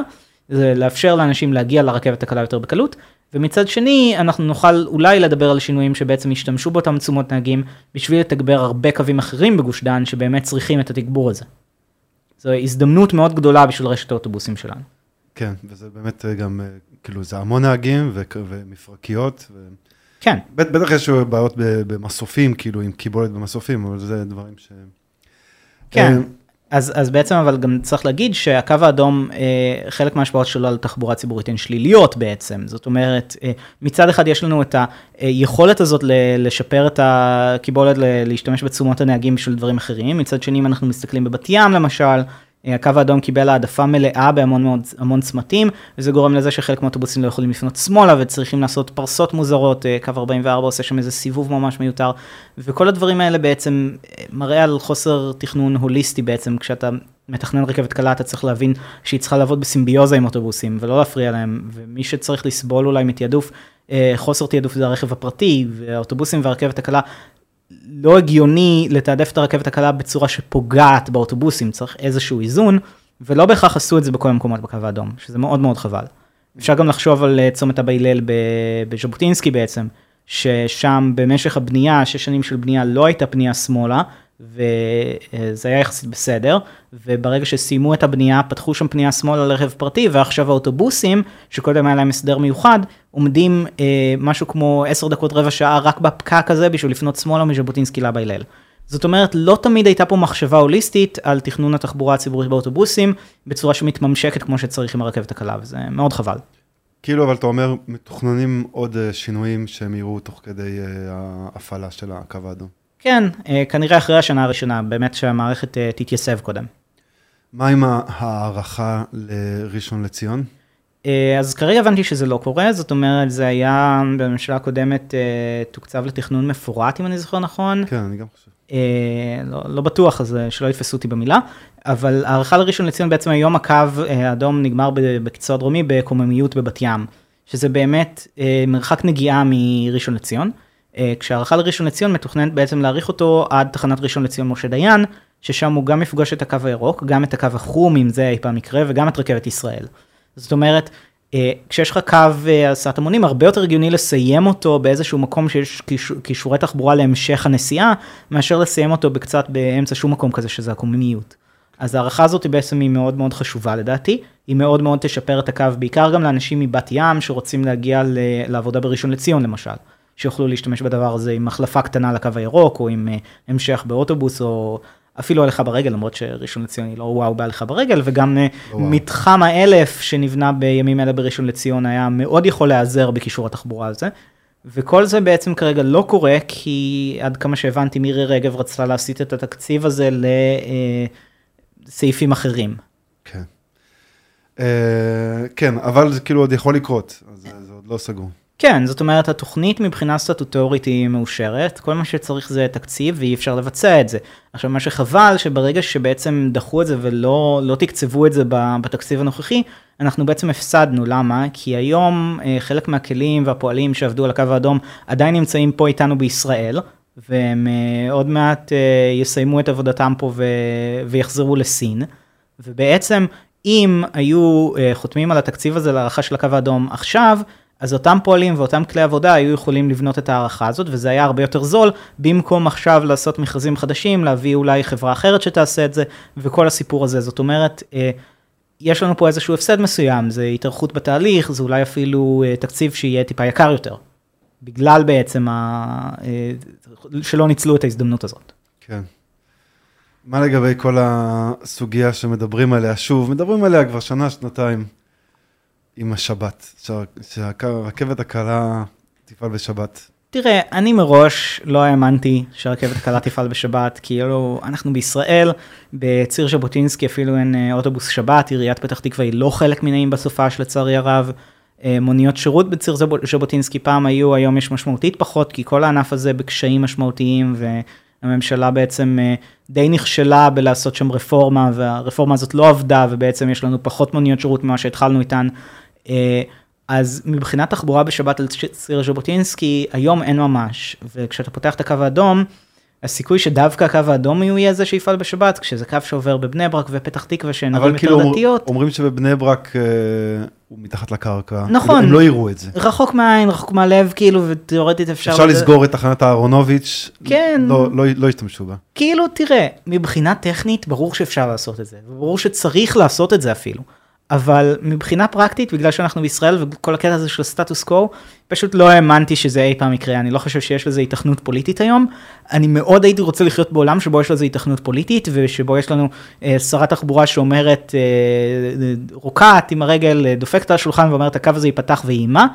זה לאפשר לאנשים להגיע לרכבת הקלה יותר בקלות, ומצד שני, אנחנו נוכל אולי לדבר על שינויים שבעצם ישתמשו באותם תשומות נהגים בשביל לתגבר הרבה קווים אחרים בגוש דן שבאמת צריכים את התגבור הזה. זו הזדמנות מאוד גדולה בשביל רשת האוטובוסים שלנו. כן, וזה באמת אה, גם, אה, כאילו, זה המון נהגים ומפרקיות. ו... כן. בטח יש בעיות במסופים, כאילו, עם קיבולת במסופים, אבל זה דברים ש... כן, אה, אז, אז בעצם אבל גם צריך להגיד שהקו האדום, אה, חלק מההשפעות שלו על תחבורה ציבורית הן שליליות בעצם. זאת אומרת, אה, מצד אחד יש לנו את היכולת הזאת לשפר את הקיבולת, להשתמש בתשומות הנהגים בשביל דברים אחרים. מצד שני, אם אנחנו מסתכלים בבת ים למשל, הקו האדום קיבל העדפה מלאה בהמון מאוד, המון צמתים, וזה גורם לזה שחלק מהאוטובוסים לא יכולים לפנות שמאלה וצריכים לעשות פרסות מוזרות, אה, קו 44 עושה שם איזה סיבוב ממש מיותר, וכל הדברים האלה בעצם אה, מראה על חוסר תכנון הוליסטי בעצם, כשאתה מתכנן רכבת קלה אתה צריך להבין שהיא צריכה לעבוד בסימביוזה עם אוטובוסים ולא להפריע להם, ומי שצריך לסבול אולי מתעדוף, אה, חוסר תעדוף זה הרכב הפרטי, והאוטובוסים והרכבת הקלה לא הגיוני לתעדף את הרכבת הקלה בצורה שפוגעת באוטובוסים, צריך איזשהו איזון, ולא בהכרח עשו את זה בכל המקומות בקו האדום, שזה מאוד מאוד חבל. אפשר גם לחשוב על אה, צומת אבא הלל בז'בוטינסקי בעצם, ששם במשך הבנייה, שש שנים של בנייה, לא הייתה פנייה שמאלה, וזה היה יחסית בסדר, וברגע שסיימו את הבנייה, פתחו שם פנייה שמאלה לרכב פרטי, ועכשיו האוטובוסים, שקודם היה להם הסדר מיוחד, עומדים אה, משהו כמו 10 דקות רבע שעה רק בפקק הזה בשביל לפנות שמאלה מז'בוטינסקי לאבא הלל. זאת אומרת, לא תמיד הייתה פה מחשבה הוליסטית על תכנון התחבורה הציבורית באוטובוסים, בצורה שמתממשקת כמו שצריך עם הרכבת הקלה, וזה מאוד חבל. כאילו, אבל אתה אומר, מתוכננים עוד אה, שינויים שהם יראו תוך כדי אה, ההפעלה של הקו האדום. כן, אה, כנראה אחרי השנה הראשונה, באמת שהמערכת אה, תתייסב קודם. מה עם ההערכה לראשון לציון? אה, אז כרגע הבנתי שזה לא קורה, זאת אומרת, זה היה בממשלה הקודמת תוקצב לתכנון מפורט, אם אני זוכר נכון. כן, אני גם חושב. לא, לא בטוח, אז שלא יתפסו אותי במילה, אבל הערכה לראשון לציון בעצם היום הקו האדום נגמר ב- בקיצור הדרומי בקוממיות בבת ים, שזה באמת מרחק נגיעה מראשון לציון, אה, כשהערכה לראשון לציון מתוכננת בעצם להאריך אותו עד תחנת ראשון לציון משה דיין, ששם הוא גם יפגוש את הקו הירוק, גם את הקו החום, אם זה אי פעם יקרה, וגם את רכבת ישראל. זאת אומרת, אה, כשיש לך קו אה, הסעת המונים, הרבה יותר הגיוני לסיים אותו באיזשהו מקום שיש קישורי תחבורה להמשך הנסיעה, מאשר לסיים אותו בקצת באמצע שום מקום כזה, שזה הקוממיות. אז ההערכה הזאת היא בעצם היא מאוד מאוד חשובה לדעתי, היא מאוד מאוד תשפר את הקו, בעיקר גם לאנשים מבת ים שרוצים להגיע לעבודה בראשון לציון למשל, שיוכלו להשתמש בדבר הזה עם החלפה קטנה לקו הירוק, או עם אה, המשך באוטובוס, או אפילו הליכה ברגל, למרות שראשון לציון היא לא וואו בהליכה ברגל, וגם אה, לא וואו. מתחם האלף שנבנה בימים אלה בראשון לציון היה מאוד יכול להיעזר בקישור התחבורה הזה. וכל זה בעצם כרגע לא קורה, כי עד כמה שהבנתי מירי רגב רצתה להסיט את התקציב הזה לסעיפים אחרים. כן. אה, כן, אבל זה כאילו עוד יכול לקרות, אז זה עוד לא סגור. כן, זאת אומרת, התוכנית מבחינה סטטוטורית היא מאושרת, כל מה שצריך זה תקציב ואי אפשר לבצע את זה. עכשיו, מה שחבל, שברגע שבעצם דחו את זה ולא לא תקצבו את זה בתקציב הנוכחי, אנחנו בעצם הפסדנו, למה? כי היום אה, חלק מהכלים והפועלים שעבדו על הקו האדום עדיין נמצאים פה איתנו בישראל, והם אה, עוד מעט אה, יסיימו את עבודתם פה ו- ויחזרו לסין, ובעצם אם היו חותמים על התקציב הזה להערכה של הקו האדום עכשיו, אז אותם פועלים ואותם כלי עבודה היו יכולים לבנות את ההערכה הזאת, וזה היה הרבה יותר זול, במקום עכשיו לעשות מכרזים חדשים, להביא אולי חברה אחרת שתעשה את זה, וכל הסיפור הזה. זאת אומרת, אה, יש לנו פה איזשהו הפסד מסוים, זה התארכות בתהליך, זה אולי אפילו אה, תקציב שיהיה טיפה יקר יותר, בגלל בעצם ה... אה, שלא ניצלו את ההזדמנות הזאת. כן. מה לגבי כל הסוגיה שמדברים עליה שוב? מדברים עליה כבר שנה, שנתיים, עם השבת, שה- שהרכבת הקלה תפעל בשבת. תראה, אני מראש לא האמנתי שהרכבת הקלה תפעל בשבת, כאילו, אנחנו בישראל, בציר ז'בוטינסקי אפילו אין אה, אוטובוס שבת, עיריית פתח תקווה היא לא חלק מנעים בסופש לצערי הרב. אה, מוניות שירות בציר ז'ב- ז'בוטינסקי פעם היו, היום יש משמעותית פחות, כי כל הענף הזה בקשיים משמעותיים, והממשלה בעצם אה, די נכשלה בלעשות שם רפורמה, והרפורמה הזאת לא עבדה, ובעצם יש לנו פחות מוניות שירות ממה שהתחלנו איתן. אה, אז מבחינת תחבורה בשבת על ציר ז'בוטינסקי, היום אין ממש, וכשאתה פותח את הקו האדום, הסיכוי שדווקא הקו האדום יהיה זה שיפעל בשבת, כשזה קו שעובר בבני ברק ופתח תקווה שהן ערים כאילו יותר אומר- דתיות, אומרים שבבני ברק אה, הוא מתחת לקרקע. נכון. הם לא יראו את זה. רחוק מהעין, רחוק מהלב, כאילו, ותיאורטית אפשר... אפשר לסגור את תחנת אהרונוביץ', כן. לא- לא לא ישתמשו בה. כאילו, תראה, מבחינה טכנית, ברור שאפשר לעשות את זה, וברור שצריך לעשות את זה אפילו. אבל מבחינה פרקטית, בגלל שאנחנו בישראל וכל הקטע הזה של סטטוס קוו, פשוט לא האמנתי שזה אי פעם יקרה, אני לא חושב שיש לזה התכנות פוליטית היום. אני מאוד הייתי רוצה לחיות בעולם שבו יש לזה התכנות פוליטית, ושבו יש לנו אה, שרת תחבורה שאומרת, אה, אה, רוקעת עם הרגל, אה, דופקת על השולחן ואומרת, הקו הזה ייפתח ויהימה,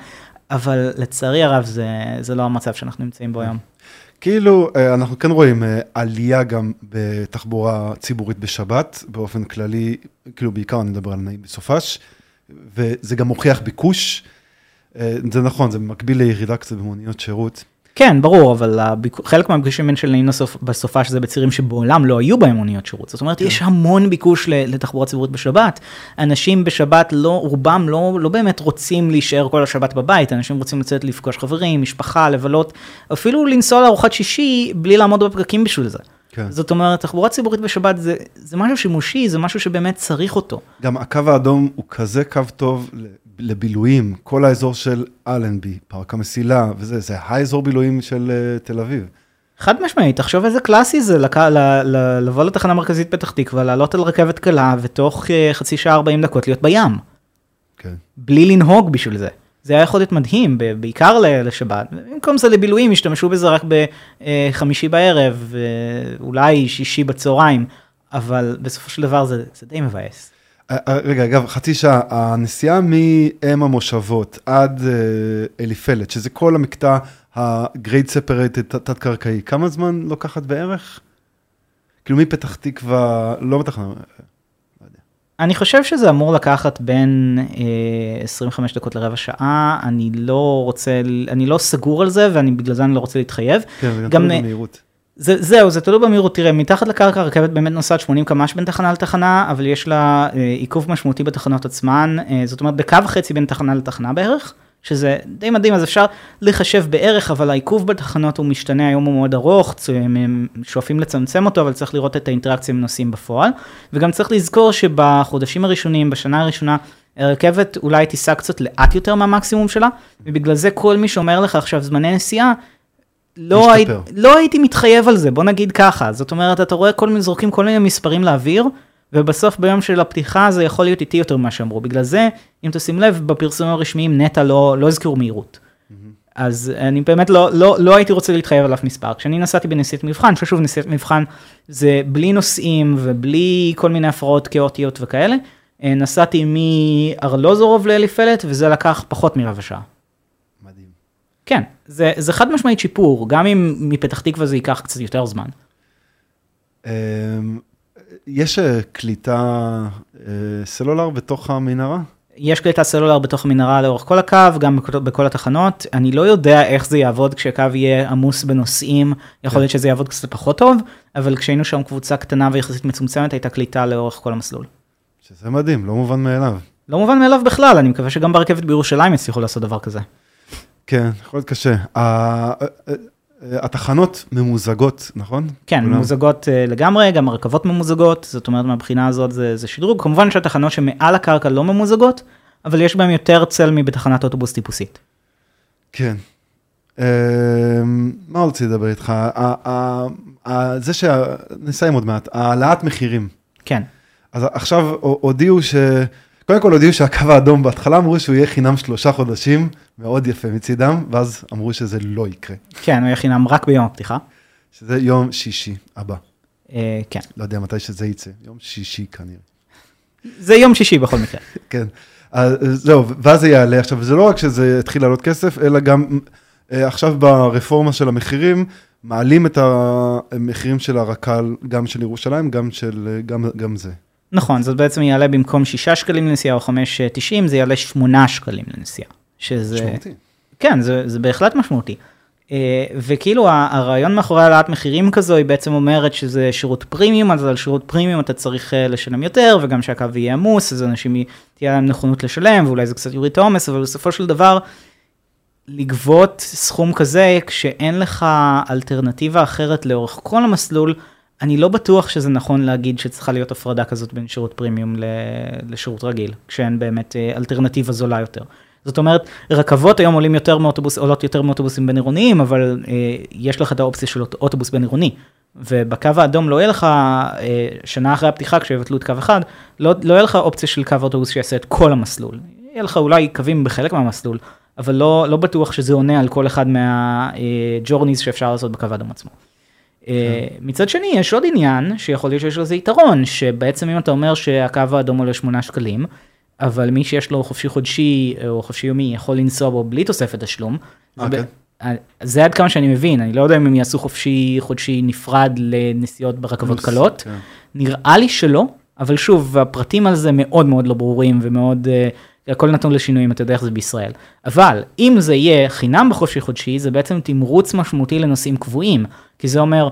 אבל לצערי הרב זה, זה לא המצב שאנחנו נמצאים בו היום. כאילו, אה, אנחנו כן רואים אה, עלייה גם בתחבורה ציבורית בשבת, באופן כללי, כאילו בעיקר אני מדבר על נעים בסופש, וזה גם מוכיח ביקוש. אה, זה נכון, זה מקביל לירידה קצת במוניות שירות. כן, ברור, אבל הביק... חלק מהביקושים בין של נעים לסוף, בסופה שזה בצירים שבעולם לא היו בהם מוניות שירות. זאת אומרת, יש המון ביקוש לתחבורה ציבורית בשבת. אנשים בשבת, לא, רובם לא, לא באמת רוצים להישאר כל השבת בבית, אנשים רוצים לצאת לפגוש חברים, משפחה, לבלות, אפילו לנסוע לארוחת שישי בלי לעמוד בפקקים בשביל זה. כן. זאת אומרת, תחבורה ציבורית בשבת זה, זה משהו שימושי, זה משהו שבאמת צריך אותו. גם הקו האדום הוא כזה קו טוב לבילויים, כל האזור של אלנבי, פארק המסילה, וזה, זה האזור בילויים של אה, תל אביב. חד משמעית, תחשוב איזה קלאסי זה לק... ל... ל... לבוא לתחנה מרכזית פתח תקווה, לעלות על רכבת קלה ותוך אה, חצי שעה 40 דקות להיות בים, כן. בלי לנהוג בשביל זה. זה היה יכול להיות מדהים, ב- בעיקר ל- לשבת. במקום זה לבילויים, השתמשו בזה רק בחמישי בערב, אולי שישי בצהריים, אבל בסופו של דבר זה, זה די מבאס. אה, אה, רגע, אגב, חצי שעה, הנסיעה מאם המושבות עד אה, אליפלת, שזה כל המקטע ה-grade separated תת-קרקעי, כמה זמן לוקחת בערך? כאילו מפתח תקווה, לא מתכנן, אני חושב שזה אמור לקחת בין אה, 25 דקות לרבע שעה, אני לא רוצה, אני לא סגור על זה, ואני בגלל זה אני לא רוצה להתחייב. כן, זה גם תלוי במהירות. זה, זהו, זה תלוי במהירות. תראה, מתחת לקרקע הרכבת באמת נוסעת 80 קמ"ש בין תחנה לתחנה, אבל יש לה אה, עיכוב משמעותי בתחנות עצמן, אה, זאת אומרת בקו וחצי בין תחנה לתחנה בערך, שזה די מדהים, אז אפשר לחשב בערך, אבל העיכוב בתחנות הוא משתנה, היום הוא מאוד ארוך, הם שואפים לצמצם אותו, אבל צריך לראות את האינטראקציה עם נוסעים בפועל. וגם צריך לזכור שבחודשים הראשונים, בשנה הראשונה, הרכבת אולי תיסע קצת לאט יותר מהמקסימום שלה, ובגלל זה כל מי שאומר לך עכשיו זמני נסיעה, לא, הי. לא הייתי מתחייב על זה, בוא נגיד ככה. זאת אומרת, אתה רואה כל מיני, זורקים כל מיני מספרים לאוויר, ובסוף ביום של הפתיחה זה יכול להיות איטי יותר ממה שאמרו. בגלל זה, אם תשים לב, בפרסומים הרשמיים נטע לא, לא הזכירו מהירות. אז אני באמת לא, לא, לא הייתי רוצה להתחייב על אף מספר. כשאני נסעתי בנסיעת מבחן, ששוב נסיעת מבחן זה בלי נוסעים ובלי כל מיני הפרעות כאוטיות וכאלה, אה, נסעתי מארלוזורוב לאליפלת וזה לקח פחות מרבע שעה. מדהים. כן, זה, זה חד משמעית שיפור, גם אם מפתח תקווה זה ייקח קצת יותר זמן. אמ, יש אה, קליטה אה, סלולר בתוך המנהרה? יש קליטה סלולר בתוך המנהרה לאורך כל הקו, גם בכל, בכל התחנות. אני לא יודע איך זה יעבוד כשהקו יהיה עמוס בנוסעים, יכול להיות שזה יעבוד קצת פחות טוב, אבל כשהיינו שם קבוצה קטנה ויחסית מצומצמת, הייתה קליטה לאורך כל המסלול. שזה מדהים, לא מובן מאליו. לא מובן מאליו בכלל, אני מקווה שגם ברכבת בירושלים יצליחו לעשות דבר כזה. כן, יכול להיות קשה. התחנות ממוזגות, נכון? כן, כולם? ממוזגות אה, לגמרי, גם הרכבות ממוזגות, זאת אומרת מהבחינה הזאת זה, זה שדרוג. כמובן שהתחנות שמעל הקרקע לא ממוזגות, אבל יש בהן יותר צל מבתחנת אוטובוס טיפוסית. כן. אמ, מה רציתי לדבר איתך? זה ש... נסיים עוד מעט. העלאת מחירים. כן, אז עכשיו הודיעו ש... קודם כל הודיעו שהקו האדום בהתחלה אמרו שהוא יהיה חינם שלושה חודשים, מאוד יפה מצידם, ואז אמרו שזה לא יקרה, כן, הוא יהיה חינם רק ביום הפתיחה. שזה יום שישי הבא. אה, כן, לא יודע מתי שזה יצא, יום שישי כנראה. זה יום שישי בכל מקרה. כן, אז זהו, ואז זה יעלה. עכשיו, זה לא רק שזה התחיל לעלות כסף, אלא גם אה, עכשיו ברפורמה של המחירים, מעלים את המחירים של הרק"ל, גם של ירושלים, גם של, אה, גם, גם זה. נכון, זאת בעצם יעלה במקום 6 שקלים לנסיעה או 5.90, זה יעלה 8 שקלים לנסיעה. שזה... משמעותי. כן, זה, זה בהחלט משמעותי. אה, וכאילו הרעיון מאחורי העלאת מחירים כזו היא בעצם אומרת שזה שירות פרימיום, אז על שירות פרימיום אתה צריך אה, לשלם יותר, וגם שהקו יהיה עמוס, אז אנשים תהיה להם נכונות לשלם, ואולי זה קצת יוריד את העומס, אבל בסופו של דבר, לגבות סכום כזה כשאין לך אלטרנטיבה אחרת לאורך כל המסלול, אני לא בטוח שזה נכון להגיד שצריכה להיות הפרדה כזאת בין שירות פרימיום לשירות רגיל, כשאין באמת אה, אלטרנטיבה זולה יותר. זאת אומרת, רכבות היום עולים יותר מאוטובוס, עולות יותר מאוטובוסים בין עירוניים, אבל אה, יש לך את האופציה של אוט- אוטובוס בין עירוני. ובקו האדום לא יהיה לך, אה, שנה אחרי הפתיחה כשיבטלו את קו אחד, לא, לא יהיה לך אופציה של קו אוטובוס שיעשה את כל המסלול. יהיה לך אולי קווים בחלק מהמסלול, אבל לא, לא בטוח שזה עונה על כל אחד מהג'ורניז שאפשר לעשות בקו האדום עצמו. אה, מצד שני, יש עוד עניין שיכול להיות שיש לזה יתרון, שבעצם אם אתה אומר שהקו האדום עולה 8 שקלים, אבל מי שיש לו חופשי חודשי או חופשי יומי יכול לנסוע בו בלי תוספת תשלום. זה אה, ב- כן? אה, זה עד כמה שאני מבין, אני לא יודע אם הם יעשו חופשי חודשי נפרד לנסיעות ברכבות פלוס, קלות. כן. נראה לי שלא, אבל שוב, הפרטים על זה מאוד מאוד לא ברורים ומאוד, uh, הכל נתון לשינויים, אתה יודע איך זה בישראל. אבל אם זה יהיה חינם בחופשי חודשי, זה בעצם תמרוץ משמעותי לנוסעים קבועים, כי זה אומר,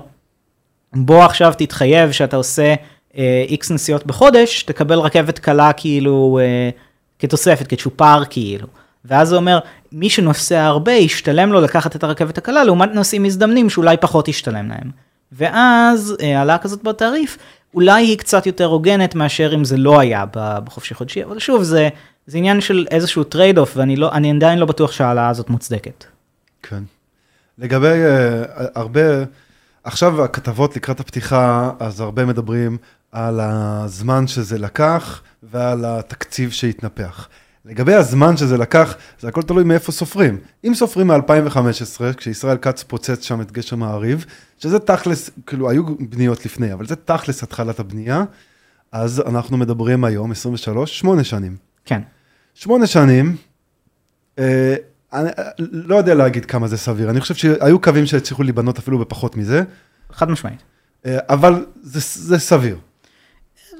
בוא עכשיו תתחייב שאתה עושה איקס נסיעות בחודש, תקבל רכבת קלה כאילו אה, כתוספת, כצ'ופר כאילו. ואז זה אומר, מי שנוסע הרבה, ישתלם לו לקחת את הרכבת הקלה, לעומת נוסעים מזדמנים שאולי פחות ישתלם להם. ואז אה, העלאה כזאת בתעריף, אולי היא קצת יותר הוגנת מאשר אם זה לא היה בחופשי חודשי, אבל שוב, זה, זה עניין של איזשהו trade-off, ואני לא, אני עדיין לא בטוח שההעלאה הזאת מוצדקת. כן. לגבי אה, הרבה, עכשיו הכתבות לקראת הפתיחה, אז הרבה מדברים על הזמן שזה לקח ועל התקציב שהתנפח. לגבי הזמן שזה לקח, זה הכל תלוי מאיפה סופרים. אם סופרים מ-2015, כשישראל כץ פוצץ שם את גשר מעריב, שזה תכלס, כאילו היו בניות לפני, אבל זה תכלס התחלת הבנייה, אז אנחנו מדברים היום, 23, שמונה שנים. כן. שמונה שנים, אה, אני אה, לא יודע להגיד כמה זה סביר, אני חושב שהיו קווים שהצליחו להיבנות אפילו בפחות מזה, חד משמעית. אה, אבל זה, זה סביר.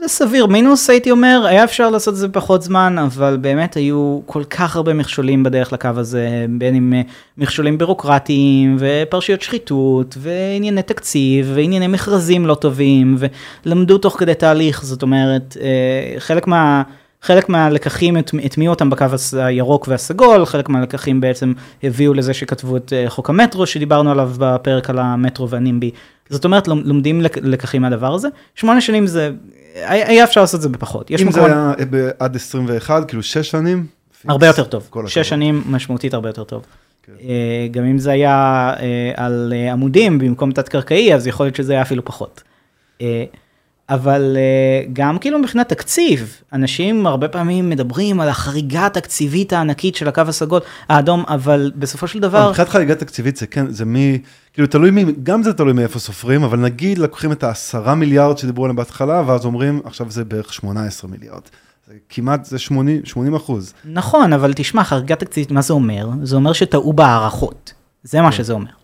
זה סביר, מינוס הייתי אומר, היה אפשר לעשות את זה בפחות זמן, אבל באמת היו כל כך הרבה מכשולים בדרך לקו הזה, בין אם אה, מכשולים בירוקרטיים, ופרשיות שחיתות, וענייני תקציב, וענייני מכרזים לא טובים, ולמדו תוך כדי תהליך, זאת אומרת, אה, חלק מה... חלק מהלקחים הטמיעו אותם בקו הירוק והסגול, חלק מהלקחים בעצם הביאו לזה שכתבו את אה, חוק המטרו שדיברנו עליו בפרק על המטרו והנימבי. זאת אומרת, לומדים לקחים מהדבר הזה. שמונה שנים זה, היה אפשר לעשות את זה בפחות. אם זה היה עד 21, כאילו שש שנים? הרבה יותר טוב. שש שנים משמעותית הרבה יותר טוב. כן. אה, גם אם זה היה אה, על עמודים במקום תת-קרקעי, אז יכול להיות שזה היה אפילו פחות. אבל uh, גם כאילו מבחינת תקציב, אנשים הרבה פעמים מדברים על החריגה התקציבית הענקית של הקו הסגול, האדום, אבל בסופו של דבר... מבחינת חריגה תקציבית זה כן, זה מי, כאילו תלוי מי, גם זה תלוי מאיפה סופרים, אבל נגיד לקוחים את העשרה מיליארד שדיברו עליהם בהתחלה, ואז אומרים, עכשיו זה בערך 18 מיליארד. זה כמעט, זה 80, 80 אחוז. נכון, אבל תשמע, חריגה תקציבית, מה זה אומר? זה אומר שטעו בהערכות. זה מה כן. שזה אומר.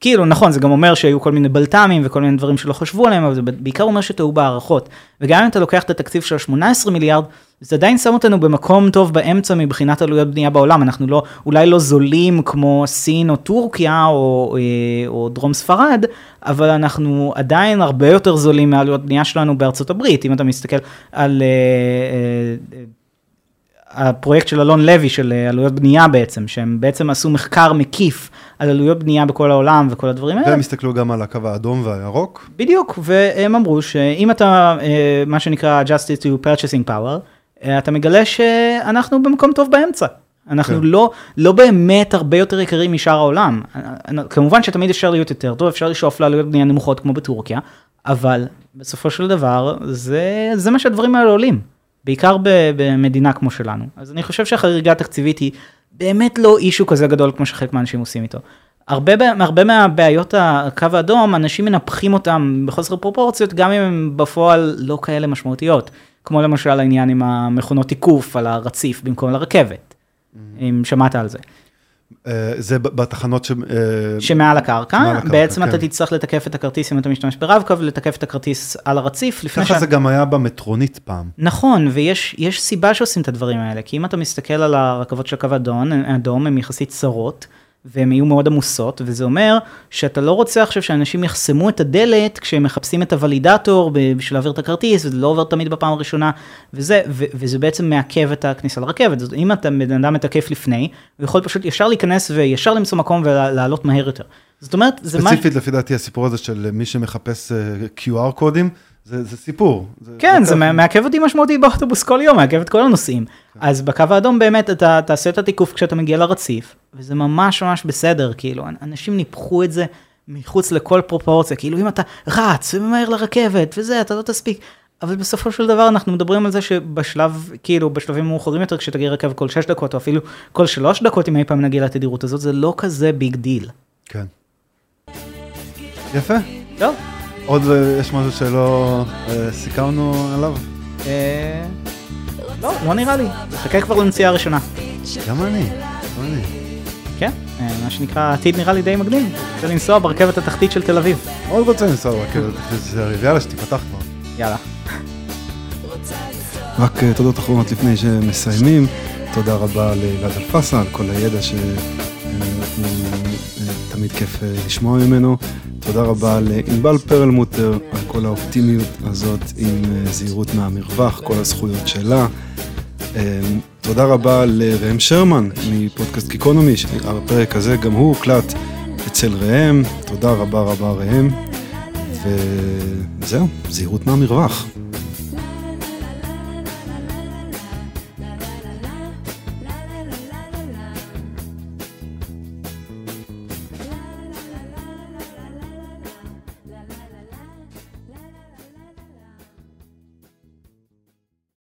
כאילו, נכון, זה גם אומר שהיו כל מיני בלת"מים וכל מיני דברים שלא חשבו עליהם, אבל זה בעיקר אומר שטעו בהערכות. וגם אם אתה לוקח את התקציב של 18 מיליארד, זה עדיין שם אותנו במקום טוב באמצע מבחינת עלויות בנייה בעולם. אנחנו לא, אולי לא זולים כמו סין או טורקיה או, אה, או דרום ספרד, אבל אנחנו עדיין הרבה יותר זולים מעלויות בנייה שלנו בארצות הברית. אם אתה מסתכל על... אה, אה, הפרויקט של אלון לוי, של אה, עלויות בנייה בעצם, שהם בעצם עשו מחקר מקיף על עלויות בנייה בכל העולם וכל הדברים האלה. והם הסתכלו גם על הקו האדום והירוק. בדיוק, והם אמרו שאם אתה, אה, מה שנקרא Justice to Purchasing Power, אה, אתה מגלה שאנחנו במקום טוב באמצע. אנחנו כן. לא, לא באמת הרבה יותר יקרים משאר העולם. כמובן שתמיד אפשר להיות יותר טוב, אפשר לשאוף לעלויות בנייה נמוכות כמו בטורקיה, אבל בסופו של דבר זה, זה מה שהדברים האלה עולים. בעיקר במדינה כמו שלנו. אז אני חושב שהחריגה התקציבית היא באמת לא אישו כזה גדול כמו שחלק מהאנשים עושים איתו. הרבה, הרבה מהבעיות הקו האדום, אנשים מנפחים אותם בחוסר פרופורציות, גם אם הם בפועל לא כאלה משמעותיות. כמו למשל העניין עם המכונות תיקוף על הרציף במקום לרכבת, mm-hmm. אם שמעת על זה. אה, זה בתחנות ש... אה, שמעל הקרקע, הקרקע בעצם כן. אתה תצטרך לתקף את הכרטיס אם אתה משתמש ברב-קו, לתקף את הכרטיס על הרציף. ככה ש... זה גם היה במטרונית פעם. נכון, ויש סיבה שעושים את הדברים האלה, כי אם אתה מסתכל על הרכבות של הקו האדום, הן יחסית צרות. והן יהיו מאוד עמוסות, וזה אומר שאתה לא רוצה עכשיו שאנשים יחסמו את הדלת כשהם מחפשים את הוולידטור בשביל להעביר את הכרטיס, וזה לא עובר תמיד בפעם הראשונה, וזה, ו- וזה בעצם מעכב את הכניסה לרכבת. זאת, אם אתה בן אדם מתקף לפני, הוא יכול פשוט ישר להיכנס וישר למצוא מקום ולעלות מהר יותר. זאת אומרת, זה מה... ספציפית, לפי דעתי, הסיפור הזה של מי שמחפש uh, אה, QR קודים, זה, זה סיפור. זה כן, זה זה מעכב אותי משמעותית באוטובוס כל יום, מעכב את כל הנוסעים. כן. אז בקו האדום באמת אתה תעשה את התיקוף כשאתה מגיע לרציף, וזה ממש ממש בסדר, כאילו, אנשים ניפחו את זה מחוץ לכל פרופורציה, כאילו אם אתה רץ וממהר לרכבת וזה, אתה לא תספיק. אבל בסופו של דבר אנחנו מדברים על זה שבשלב, כאילו, בשלבים מאוחרים יותר, כשתגיע רכבת כל 6 דקות, או אפילו כל 3 דקות, אם אי פעם נגיע לתדירות הזאת, זה לא כזה big deal. כן. יפה. טוב. עוד אה, יש משהו שלא אה, סיכמנו עליו? אה, לא, לא נראה לי. חכה כבר לנסיעה הראשונה. גם אני, גם אני. כן, מה שנקרא, העתיד נראה לי די מגניב. רוצה לנסוע ברכבת התחתית של תל אביב. מאוד רוצה לנסוע ברכבת התחתית של תל אביב, יאללה, שתיפתח כבר. יאללה. רק תודות אחרונות לפני שמסיימים. תודה רבה לאלעד אלפסה על כל הידע שתמיד כיף לשמוע ממנו. תודה רבה לענבל פרלמוטר על כל האופטימיות הזאת עם אה, זהירות מהמרווח, כל הזכויות שלה. אה, תודה רבה לראם שרמן מפודקאסט גיקונומי, שהפרק הזה גם הוא הוקלט אצל ראם. תודה רבה רבה ראם. וזהו, זהירות מהמרווח.